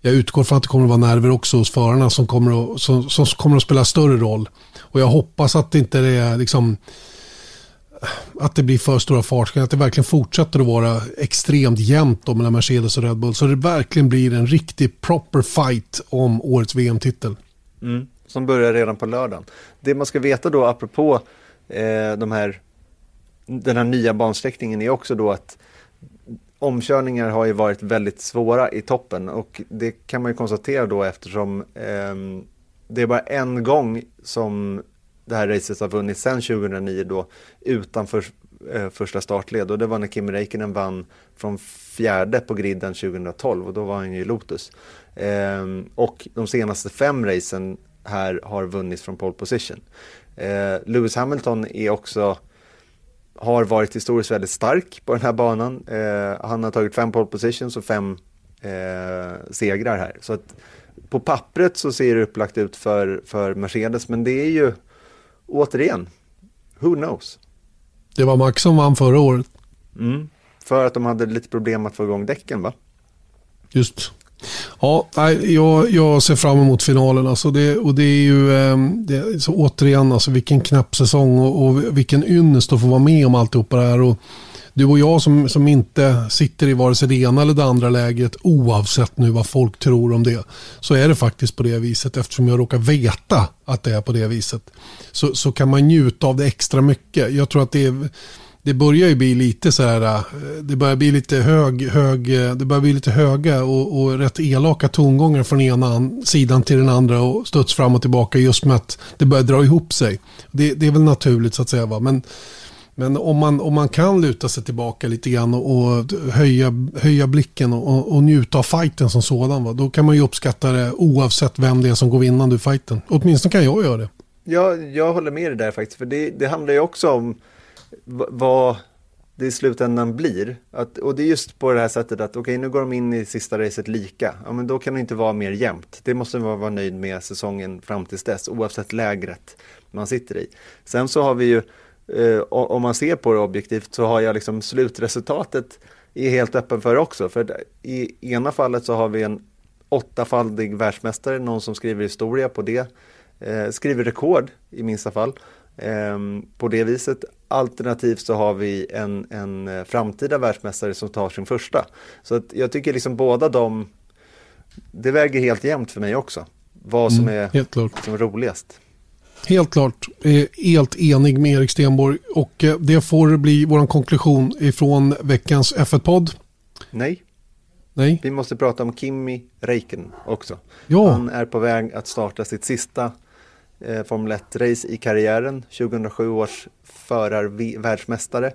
jag utgår från att det kommer att vara nerver också hos förarna som kommer att, som, som kommer att spela större roll. Och jag hoppas att det inte är liksom att det blir för stora fartskillnader. Att det verkligen fortsätter att vara extremt jämnt mellan Mercedes och Red Bull. Så det verkligen blir en riktig proper fight om årets VM-titel. Mm, som börjar redan på lördagen. Det man ska veta då apropå eh, de här, den här nya bansträckningen är också då att omkörningar har ju varit väldigt svåra i toppen och det kan man ju konstatera då eftersom eh, det är bara en gång som det här racet har vunnit sedan 2009 då utanför eh, första startled och det var när Kim Räikkönen vann från fjärde på griden 2012 och då var han ju i Lotus. Eh, och de senaste fem racen här har vunnits från pole position. Eh, Lewis Hamilton är också har varit historiskt väldigt stark på den här banan. Eh, han har tagit fem pole positions och fem eh, segrar här. Så att på pappret så ser det upplagt ut för, för Mercedes, men det är ju återigen, who knows? Det var Max som vann förra året. Mm, för att de hade lite problem att få igång däcken va? Just. Ja, jag, jag ser fram emot finalen. Alltså det, och det är ju ehm, det, så återigen alltså vilken knapp säsong och, och vilken ynnest att få vara med om alltihopa det här. Och du och jag som, som inte sitter i vare sig det ena eller det andra lägret oavsett nu vad folk tror om det. Så är det faktiskt på det viset eftersom jag råkar veta att det är på det viset. Så, så kan man njuta av det extra mycket. Jag tror att det är det börjar ju bli lite så här, äh, det börjar bli lite hög, hög äh, det börjar bli lite höga och, och rätt elaka tongångar från ena sidan till den andra och studs fram och tillbaka just med att det börjar dra ihop sig. Det, det är väl naturligt så att säga va, men men om man, om man kan luta sig tillbaka lite grann och, och höja, höja blicken och, och, njuta av fighten som sådan, va? då kan man ju uppskatta det oavsett vem det är som går vinnande ur fighten. Åtminstone kan jag göra det. Ja, jag håller med dig där faktiskt, för det, det handlar ju också om vad det i slutändan blir. Att, och det är just på det här sättet att okej, okay, nu går de in i sista racet lika. Ja, men då kan det inte vara mer jämnt. Det måste man vara nöjd med säsongen fram tills dess, oavsett lägret man sitter i. Sen så har vi ju eh, om man ser på det objektivt så har jag liksom slutresultatet är helt öppen för också. För i ena fallet så har vi en åttafaldig världsmästare, någon som skriver historia på det, eh, skriver rekord i minsta fall eh, på det viset. Alternativt så har vi en, en eh, framtida världsmästare som tar sin första. Så att jag tycker liksom båda de, det väger helt jämnt för mig också. Vad som mm, är som roligast. Helt klart. Helt enig med Erik Stenborg. Och eh, det får bli vår konklusion ifrån veckans F1-podd. Nej. Nej. Vi måste prata om Kimi Räikkönen också. Ja. Han är på väg att starta sitt sista eh, Formel 1-race i karriären. 2007 års förar-världsmästare.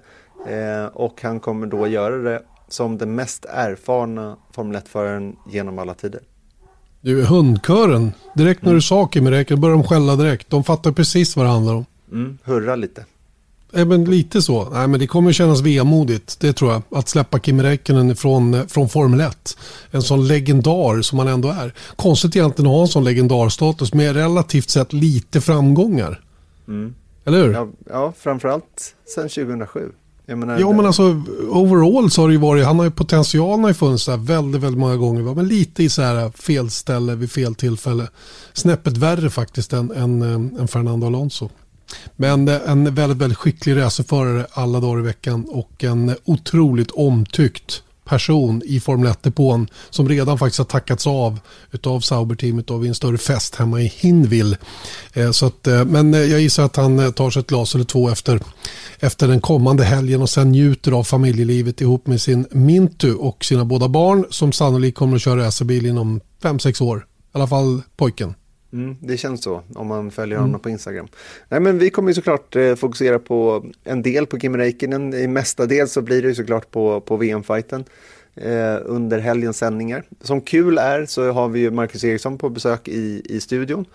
Eh, och han kommer då göra det som den mest erfarna Formel 1-föraren genom alla tider. Du, hundkören. Direkt när du sa Kimirek, börjar de skälla direkt. De fattar precis vad det handlar om. Mm, hurra lite. Men lite så. Nej, men det kommer kännas vemodigt, det tror jag. Att släppa Kimi Räikkönen från, från Formel 1. En sån legendar som han ändå är. Konstigt egentligen att ha en sån legendarstatus med relativt sett lite framgångar. Mm. Eller hur? Ja, ja, framförallt sen 2007. Menar, ja men alltså overall så har det ju varit, han har ju potentialen har ju funnits där väldigt, väldigt många gånger. Va? Men lite i så här fel ställe vid fel tillfälle. Snäppet värre faktiskt än, än, än Fernando Alonso. Men en väldigt, väldigt skicklig racerförare alla dagar i veckan och en otroligt omtyckt person i Formel 1-depån som redan faktiskt har tackats av av Sauber-teamet vid en större fest hemma i Hinville. Eh, så att, eh, men eh, jag gissar att han eh, tar sig ett glas eller två efter, efter den kommande helgen och sen njuter av familjelivet ihop med sin Mintu och sina båda barn som sannolikt kommer att köra racerbil inom 5-6 år. I alla fall pojken. Mm, det känns så om man följer honom mm. på Instagram. Nej, men vi kommer ju såklart eh, fokusera på en del på Kim Räikkönen. I mestadels så blir det ju såklart på, på VM-fighten eh, under helgens sändningar. Som kul är så har vi ju Marcus Eriksson på besök i, i studion.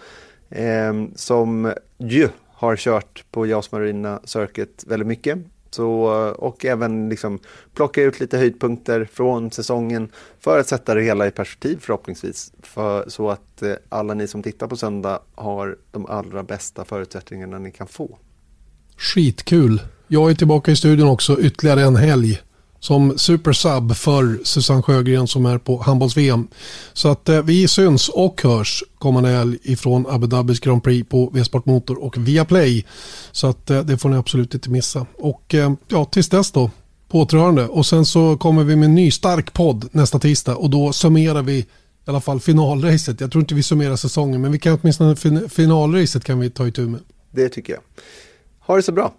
Eh, som ju har kört på Jas Marina Circuit väldigt mycket. Så, och även liksom plocka ut lite höjdpunkter från säsongen för att sätta det hela i perspektiv förhoppningsvis. För, så att eh, alla ni som tittar på söndag har de allra bästa förutsättningarna ni kan få. Skitkul. Jag är tillbaka i studion också ytterligare en helg som supersub för Susanne Sjögren som är på handbolls-VM. Så att eh, vi syns och hörs kommande helg ifrån Abu Dhabis Grand Prix på V-Sport Motor och Viaplay. Så att eh, det får ni absolut inte missa. Och eh, ja, tills dess då, påtrörande. Och sen så kommer vi med en ny stark podd nästa tisdag och då summerar vi i alla fall finalracet. Jag tror inte vi summerar säsongen men vi kan åtminstone fin finalracet kan vi ta itu med. Det tycker jag. Ha det så bra.